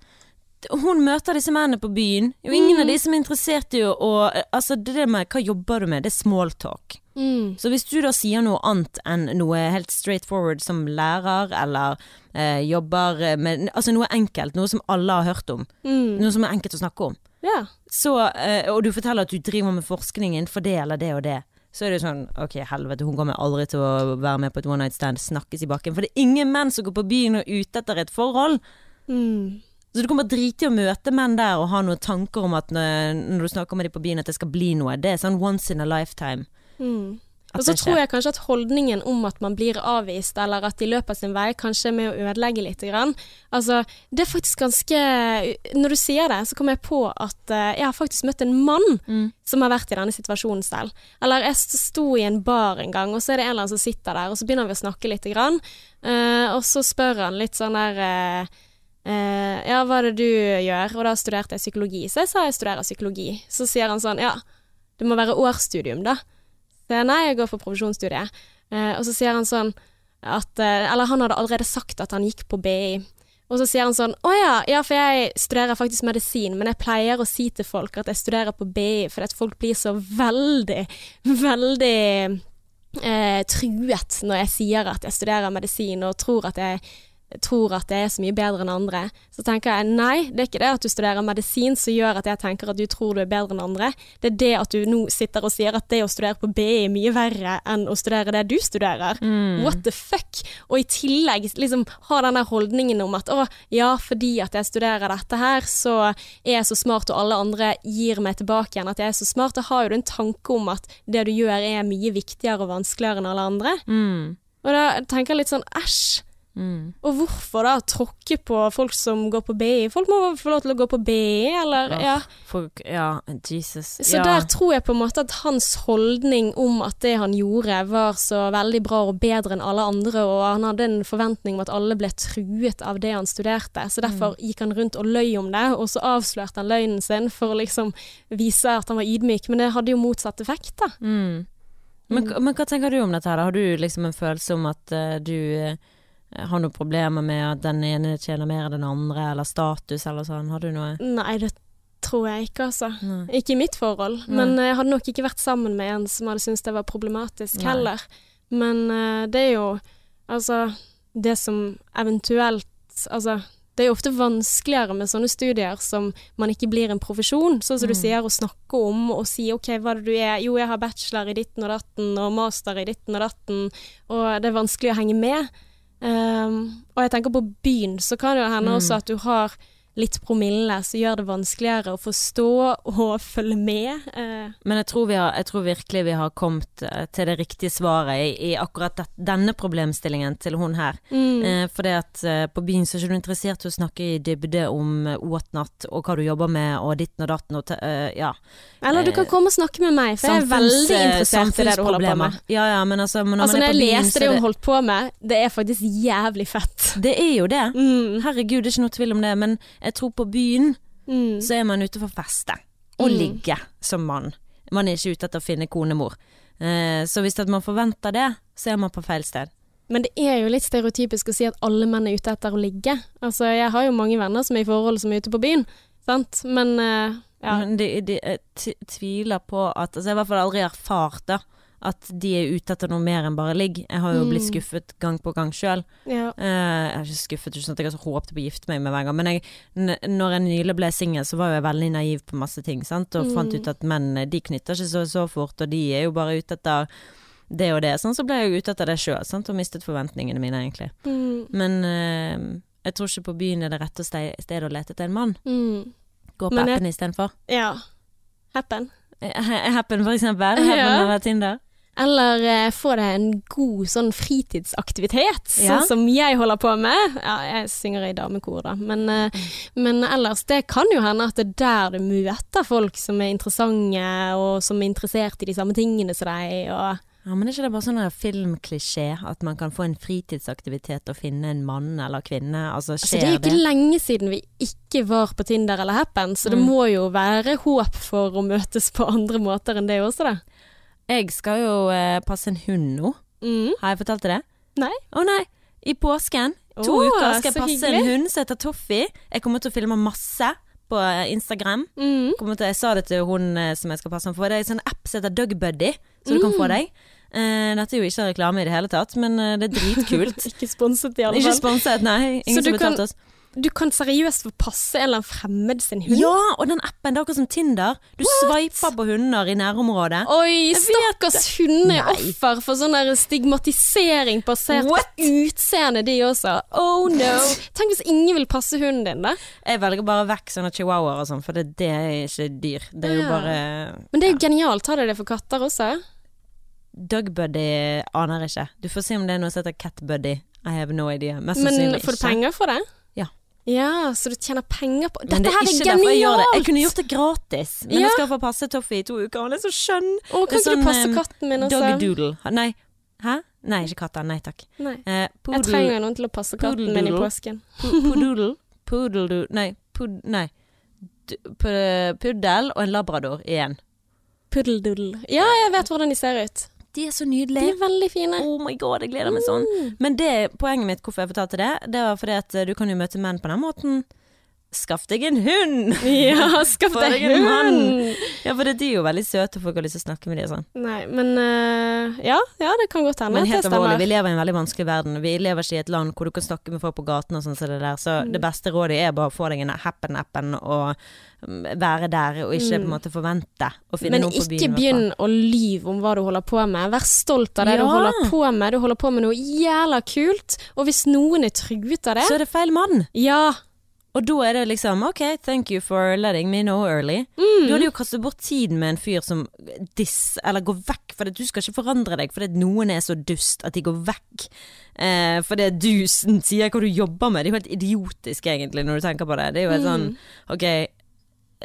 [SPEAKER 1] Hun møter disse mennene på byen. Jo, ingen av de som er interessert i å å- Altså, det med hva jobber du med, det er small talk.
[SPEAKER 2] Mm.
[SPEAKER 1] Så hvis du da sier noe annet enn noe helt straight forward som lærer, eller eh, jobber med Altså noe enkelt, noe som alle har hørt om,
[SPEAKER 2] Mm.
[SPEAKER 1] noe som er enkelt å snakke om,
[SPEAKER 2] Ja.
[SPEAKER 1] så, eh, og du forteller at du driver med forskning innenfor det eller det og det, så er det jo sånn Ok, helvete, hun kommer aldri til å være med på et one night stand, snakkes i bakken. For det er ingen menn som går på byen og er ute etter et forhold.
[SPEAKER 2] Mm.
[SPEAKER 1] Så du kommer drite i å møte menn der og ha noen tanker om at når, når du snakker med dem på byen at det skal bli noe. Det er sånn once in a lifetime.
[SPEAKER 2] Mm. Og så tror jeg kanskje at holdningen om at man blir avvist, eller at de løper sin vei, kanskje er med å ødelegge litt. Grann. Altså, det er faktisk ganske Når du sier det, så kommer jeg på at eh, jeg har faktisk møtt en mann
[SPEAKER 1] Mm.
[SPEAKER 2] som har vært i denne situasjonen selv. Eller jeg sto i en bar en gang, og så er det en eller annen som sitter der, og så begynner vi å snakke litt, grann, eh, og så spør han litt sånn der eh, Ja, hva er det du gjør? Og da studerte jeg psykologi, så jeg sa jeg studerer psykologi. Så sier han sånn, ja, det må være årsstudium, da. Jeg, nei, jeg går for profesjonsstudiet. Eh, og så sier han sånn at eh, Eller han hadde allerede sagt at han gikk på BI. Og så sier han sånn Å ja, ja, for jeg studerer faktisk medisin, men jeg pleier å si til folk at jeg studerer på BI, fordi at folk blir så veldig, veldig eh, truet når jeg sier at jeg studerer medisin og tror at jeg tror at det er så mye bedre enn andre. Så tenker jeg nei, det er ikke det at du studerer medisin som gjør at jeg tenker at du tror du er bedre enn andre. Det er det at du nå sitter og sier at det å studere på BI er mye verre enn å studere det du studerer. What the fuck? Og i tillegg liksom ha den der holdningen om at å ja, fordi at jeg studerer dette her, så er jeg så smart og alle andre gir meg tilbake igjen at jeg er så smart. Da har jo du en tanke om at det du gjør er mye viktigere og vanskeligere enn alle andre.
[SPEAKER 1] Mm.
[SPEAKER 2] Og da tenker jeg litt sånn æsj.
[SPEAKER 1] Mm.
[SPEAKER 2] Og hvorfor da tråkke på folk som går på BI? Folk må få lov til å gå på BI, eller ja.
[SPEAKER 1] Folk, ja, Jesus.
[SPEAKER 2] Så
[SPEAKER 1] ja.
[SPEAKER 2] der tror jeg på en måte at hans holdning om at det han gjorde var så veldig bra og bedre enn alle andre, og han hadde en forventning om at alle ble truet av det han studerte, så derfor gikk han rundt og løy om det, og så avslørte han løgnen sin for å liksom vise at han var ydmyk, men det hadde jo motsatt effekt, da.
[SPEAKER 1] Mm. Men, men hva tenker du om dette her? Har du liksom en følelse om at uh, du eh, har noen problemer med at den ene tjener mer enn den andre, eller status eller sånn? Har du noe
[SPEAKER 2] Nei, det tror jeg ikke, altså.
[SPEAKER 1] Nei.
[SPEAKER 2] Ikke i mitt forhold,
[SPEAKER 1] Nei.
[SPEAKER 2] men jeg hadde nok ikke vært sammen med en som hadde syntes det var problematisk
[SPEAKER 1] Nei.
[SPEAKER 2] heller. Men uh, det er jo altså det som eventuelt Altså det er jo ofte vanskeligere med sånne studier som man ikke blir en profesjon, sånn som du
[SPEAKER 1] Mm.
[SPEAKER 2] sier, å snakke om og si OK, hva er det du er? Jo, jeg har bachelor i ditten og datten og master i ditten og datten, og det er vanskelig å henge med. Um, og jeg tenker på byen, så kan det jo hende
[SPEAKER 1] Mm.
[SPEAKER 2] også at du har litt promille så gjør det vanskeligere å forstå og følge med. Eh,
[SPEAKER 1] Men jeg tror, vi har, jeg tror virkelig vi har kommet eh, til det riktige svaret i, i akkurat det, denne problemstillingen til hun her.
[SPEAKER 2] mm,
[SPEAKER 1] Eh, fordi at eh, på byen så er ikke du interessert i å snakke i dybde om åtnatt og hva du jobber med og ditten og datten og ja.
[SPEAKER 2] Eller du kan komme og snakke med meg, for jeg er veldig interessert i det du holder på med.
[SPEAKER 1] Ja ja, men altså når
[SPEAKER 2] Altså Når jeg
[SPEAKER 1] byen,
[SPEAKER 2] leste det hun holdt på med, det er faktisk jævlig fett.
[SPEAKER 1] Det er jo det.
[SPEAKER 2] Mm,
[SPEAKER 1] Herregud, det er ikke noe tvil om det, men jeg tror på byen
[SPEAKER 2] mm,
[SPEAKER 1] så er man ute for feste. Og
[SPEAKER 2] Mm.
[SPEAKER 1] ligge som mann. Man er ikke ute etter å finne konemor. Eh, så hvis man forventer det, så er man på feil sted.
[SPEAKER 2] Men det er jo litt stereotypisk å si at alle menn er ute etter å ligge. Altså, jeg har jo mange venner som er i forhold som er ute på byen, sant. Men eh, ja.
[SPEAKER 1] Men de, de, jeg tviler på at Altså, jeg har i hvert fall aldri erfart da at de er ute etter noe mer enn bare ligg. Jeg har jo
[SPEAKER 2] Mm.
[SPEAKER 1] blitt skuffet gang på gang sjøl.
[SPEAKER 2] ja.
[SPEAKER 1] Uh, jeg er ikke skuffet, ikke sånn at jeg har så håpet på å gifte meg med hver gang, men jeg, når jeg nylig ble singel, så var jeg veldig naiv på masse ting, sant, og fant
[SPEAKER 2] Mm.
[SPEAKER 1] ut at menn de knytter ikke så, så fort, og de er jo bare ute etter det og det. Sånn så ble jeg jo ute etter det sjøl, og mistet forventningene mine, egentlig.
[SPEAKER 2] Mm,
[SPEAKER 1] Men uh, jeg tror ikke på byen er det rette ste- stedet å lete etter en mann.
[SPEAKER 2] mm,
[SPEAKER 1] Gå på
[SPEAKER 2] Men
[SPEAKER 1] appen istedenfor.
[SPEAKER 2] ja. Happen.
[SPEAKER 1] Happen, for eksempel. Happen
[SPEAKER 2] Ja.
[SPEAKER 1] Tinder.
[SPEAKER 2] Eller eh, få deg en god sånn fritidsaktivitet, sånn som jeg holder på med. Ja, jeg synger i damekor, da. Men, eh, men ellers, det kan jo hende at det er der du møter folk som er interessante, og som er interessert i de samme tingene som deg. Og
[SPEAKER 1] Ja, men er ikke det bare sånn filmklisjé at man kan få en fritidsaktivitet og finne en mann eller kvinne? Altså,
[SPEAKER 2] altså, det er jo
[SPEAKER 1] det?
[SPEAKER 2] ikke lenge siden vi ikke var på Tinder eller Happen, så det
[SPEAKER 1] Mm.
[SPEAKER 2] må jo være håp for å møtes på andre måter enn det også, da.
[SPEAKER 1] Jeg skal jo eh, passe en hund nå.
[SPEAKER 2] Mm.
[SPEAKER 1] Har jeg fortalt deg det?
[SPEAKER 2] Nei.
[SPEAKER 1] Å nei. I påsken. To
[SPEAKER 2] oh,
[SPEAKER 1] uker skal jeg passe
[SPEAKER 2] hyggelig.
[SPEAKER 1] en hund som heter Toffee. Jeg kommer til å filme masse på eh, Instagram.
[SPEAKER 2] Mm.
[SPEAKER 1] Til, jeg sa det til hun eh, som jeg skal passe ham for. Det er en sånn app som heter DugBuddy, som du kan
[SPEAKER 2] Mm.
[SPEAKER 1] få deg. Eh, dette er jo ikke reklame i det hele tatt, men uh, det er dritkult.
[SPEAKER 2] Ikke sponset, i alle
[SPEAKER 1] ikke
[SPEAKER 2] fall.
[SPEAKER 1] sponset, nei.
[SPEAKER 2] Så
[SPEAKER 1] Ingen
[SPEAKER 2] du
[SPEAKER 1] som har
[SPEAKER 2] kan-
[SPEAKER 1] betalt oss.
[SPEAKER 2] du kan seriøst få passe en eller annen fremmed sin hund?
[SPEAKER 1] Ja, og den appen, det er akkurat som Tinder. Du sveiper på hunder i nærområdet.
[SPEAKER 2] Oi, stakkars hunder er offer for sånn stigmatisering basert
[SPEAKER 1] What?
[SPEAKER 2] på utseende, de også. Oh no. Tenk hvis ingen vil passe hunden din, da.
[SPEAKER 1] Jeg velger bare vekk sånne chihuahuaer og sånn, for det, det er ikke dyr. Det er jo
[SPEAKER 2] Ja.
[SPEAKER 1] bare
[SPEAKER 2] Men det er jo genialt. Har de det for katter også?
[SPEAKER 1] Dog buddy aner ikke. Du får se om det er noe som heter cat buddy. I have no idea. Mest
[SPEAKER 2] Men får du penger for det?
[SPEAKER 1] Ja.
[SPEAKER 2] Ja, så du tjener penger på Dette
[SPEAKER 1] det er
[SPEAKER 2] her er
[SPEAKER 1] ikke genialt! jeg det. Jeg kunne gjort det gratis, men
[SPEAKER 2] Ja.
[SPEAKER 1] jeg skal få passe Toffee i to uker. Han er så skjønn.
[SPEAKER 2] Å, kan
[SPEAKER 1] er
[SPEAKER 2] ikke
[SPEAKER 1] sånn,
[SPEAKER 2] du passe katten min også?
[SPEAKER 1] Dogdoodle. Nei. Hæ? Nei, ikke katter. Nei takk.
[SPEAKER 2] Nei.
[SPEAKER 1] Eh,
[SPEAKER 2] Jeg trenger noen til å passe katten min i påsken.
[SPEAKER 1] Poodle. Poodle. Nei. Pud, nei. D- Puddel og en labrador igjen.
[SPEAKER 2] Puddeldoodle. Ja, jeg vet hvordan de ser ut.
[SPEAKER 1] De er så nydelige.
[SPEAKER 2] De er veldig fine.
[SPEAKER 1] Oh my god, jeg gleder meg sånn. Men det, poenget mitt hvorfor jeg fortalte det, det var fordi at du kan jo møte menn på den måten. Skaff deg en hund!
[SPEAKER 2] Ja, skaff deg
[SPEAKER 1] en
[SPEAKER 2] hund!
[SPEAKER 1] Ja, for det, de er jo veldig søte, og folk har lyst til å snakke med dem og sånn.
[SPEAKER 2] Nei, men uh, ja, ja, det kan godt hende
[SPEAKER 1] Men helt alvorlig, vi lever i en veldig vanskelig verden. Vi lever ikke i et land hvor du kan snakke med folk på gaten og sånn som det der. Så
[SPEAKER 2] Mm.
[SPEAKER 1] det beste rådet er bare å få deg en happen-appen og mm, være der, og ikke på en måte forvente å finne
[SPEAKER 2] Mm. Men
[SPEAKER 1] noen på byen. Men ikke
[SPEAKER 2] begynn å lyve om hva du holder på med. Vær stolt av det du holder på med. Du holder på med noe jævla kult, og hvis noen er truet av det
[SPEAKER 1] Så er det feil mann.
[SPEAKER 2] Ja.
[SPEAKER 1] Og da er det liksom OK, thank you for letting me know early.
[SPEAKER 2] Mm.
[SPEAKER 1] Du hadde jo kastet bort tiden med en fyr som diss, eller går vekk, for du skal ikke forandre deg fordi noen er så dust at de går vekk. Eh, fordi du sier hva du jobber med. Det er jo helt idiotisk egentlig når du tenker på det. Det er jo helt sånn OK,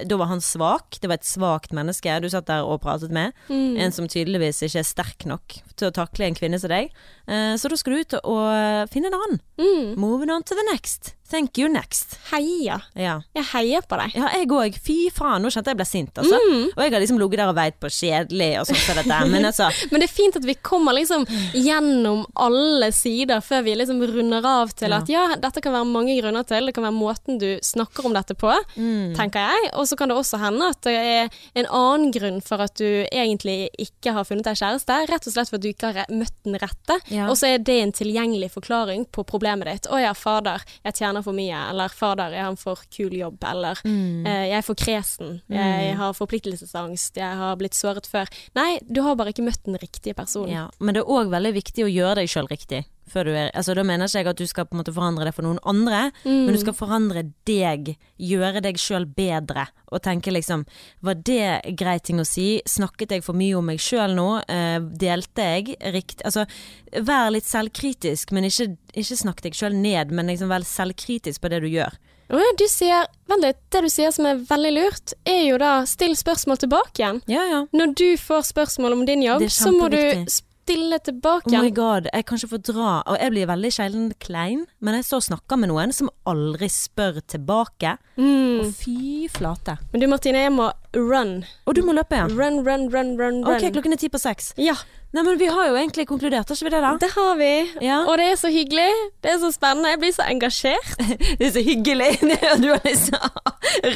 [SPEAKER 1] da var han svak. Det var et svakt menneske du satt der og pratet med.
[SPEAKER 2] Mm.
[SPEAKER 1] En som tydeligvis ikke er sterk nok til å takle en kvinne som deg. Eh, så da skal du ut og finne en annen.
[SPEAKER 2] Mm.
[SPEAKER 1] Moving on to the next. Thank you next.
[SPEAKER 2] Heia.
[SPEAKER 1] Ja.
[SPEAKER 2] Jeg heier på deg.
[SPEAKER 1] Ja, jeg òg. Fy faen, nå kjente jeg ble sint, altså.
[SPEAKER 2] Mm.
[SPEAKER 1] Og jeg har liksom ligget der og veit på kjedelig og sånn som dette. Men altså
[SPEAKER 2] Men det er fint at vi kommer liksom gjennom alle sider før vi liksom runder av til
[SPEAKER 1] Ja.
[SPEAKER 2] at ja, dette kan være mange grunner til. Det kan være måten du snakker om dette på,
[SPEAKER 1] Mm.
[SPEAKER 2] tenker jeg. Og så kan det også hende at det er en annen grunn for at du egentlig ikke har funnet deg kjæreste. Rett og slett for at du ikke har møtt den rette.
[SPEAKER 1] Ja.
[SPEAKER 2] Og så er det en tilgjengelig forklaring på problemet ditt. Å ja, fader, jeg tjener for mye. Eller fader, jeg har en for kul jobb. Eller
[SPEAKER 1] Mm.
[SPEAKER 2] eh, jeg er for kresen. Jeg har forpliktelsesangst. Jeg har blitt såret før. Nei, du har bare ikke møtt den riktige personen.
[SPEAKER 1] ja. Men det er òg veldig viktig å gjøre deg sjøl riktig. Før du er, altså Da mener ikke jeg at du skal på en måte forandre det for noen andre,
[SPEAKER 2] Mm.
[SPEAKER 1] men du skal forandre deg. Gjøre deg sjøl bedre. Og tenke liksom Var det grei ting å si? Snakket jeg for mye om meg sjøl nå? Eh, delte jeg riktig Altså, vær litt selvkritisk, men ikke, ikke snakk deg sjøl ned, men liksom vær selvkritisk på det du gjør.
[SPEAKER 2] Du sier, vent litt, det du sier som er veldig lurt, er jo da still spørsmål tilbake igjen.
[SPEAKER 1] Ja, ja.
[SPEAKER 2] Når du får spørsmål om din jobb, så må du
[SPEAKER 1] kjempeviktig.
[SPEAKER 2] Stille tilbake
[SPEAKER 1] Oh my god, jeg kan ikke få dra Og jeg blir veldig sjelden klein Men jeg og snakker med noen som aldri spør tilbake
[SPEAKER 2] Mm.
[SPEAKER 1] Og fy flate
[SPEAKER 2] Men du Martine, jeg må run.
[SPEAKER 1] Og du må løpe igjen
[SPEAKER 2] Run, run, run, run, run.
[SPEAKER 1] Ok, klokken er ti på seks
[SPEAKER 2] Ja,
[SPEAKER 1] Nei, men vi har jo egentlig konkludert, har ikke vi det da?
[SPEAKER 2] det har vi.
[SPEAKER 1] Ja.
[SPEAKER 2] Og det er så hyggelig. Det er så spennende. Jeg blir så engasjert.
[SPEAKER 1] Det er så hyggelig du har liksom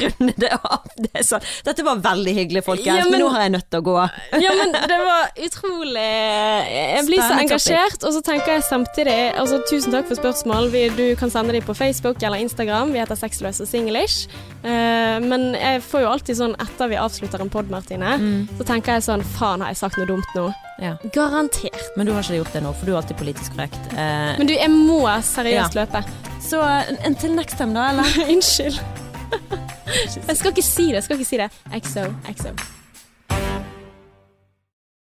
[SPEAKER 1] rundet det av det er sånn. Dette var veldig hyggelig, folkens
[SPEAKER 2] Ja,
[SPEAKER 1] men...
[SPEAKER 2] men-
[SPEAKER 1] nå har jeg nødt til å gå
[SPEAKER 2] Ja, men det var utrolig Jeg blir så engasjert, og så tenker jeg samtidig Altså, tusen takk for spørsmål. Du kan sende dem på Facebook eller Instagram. Vi heter Sexløs og singlish. Eh, men jeg får jo alltid sånn etter vi avslutter en pod, Martine,
[SPEAKER 1] Mm.
[SPEAKER 2] så tenker jeg sånn Faen, har jeg sagt noe dumt nå?
[SPEAKER 1] ja.
[SPEAKER 2] Garantert.
[SPEAKER 1] Men du har ikke gjort det nå, for du er alltid politisk korrekt eh,
[SPEAKER 2] Men du, jeg må seriøst løpe.
[SPEAKER 1] Så en til next time da, eller?
[SPEAKER 2] Unnskyld. Jeg skal ikke si det. Jeg skal ikke si det. XO, XO.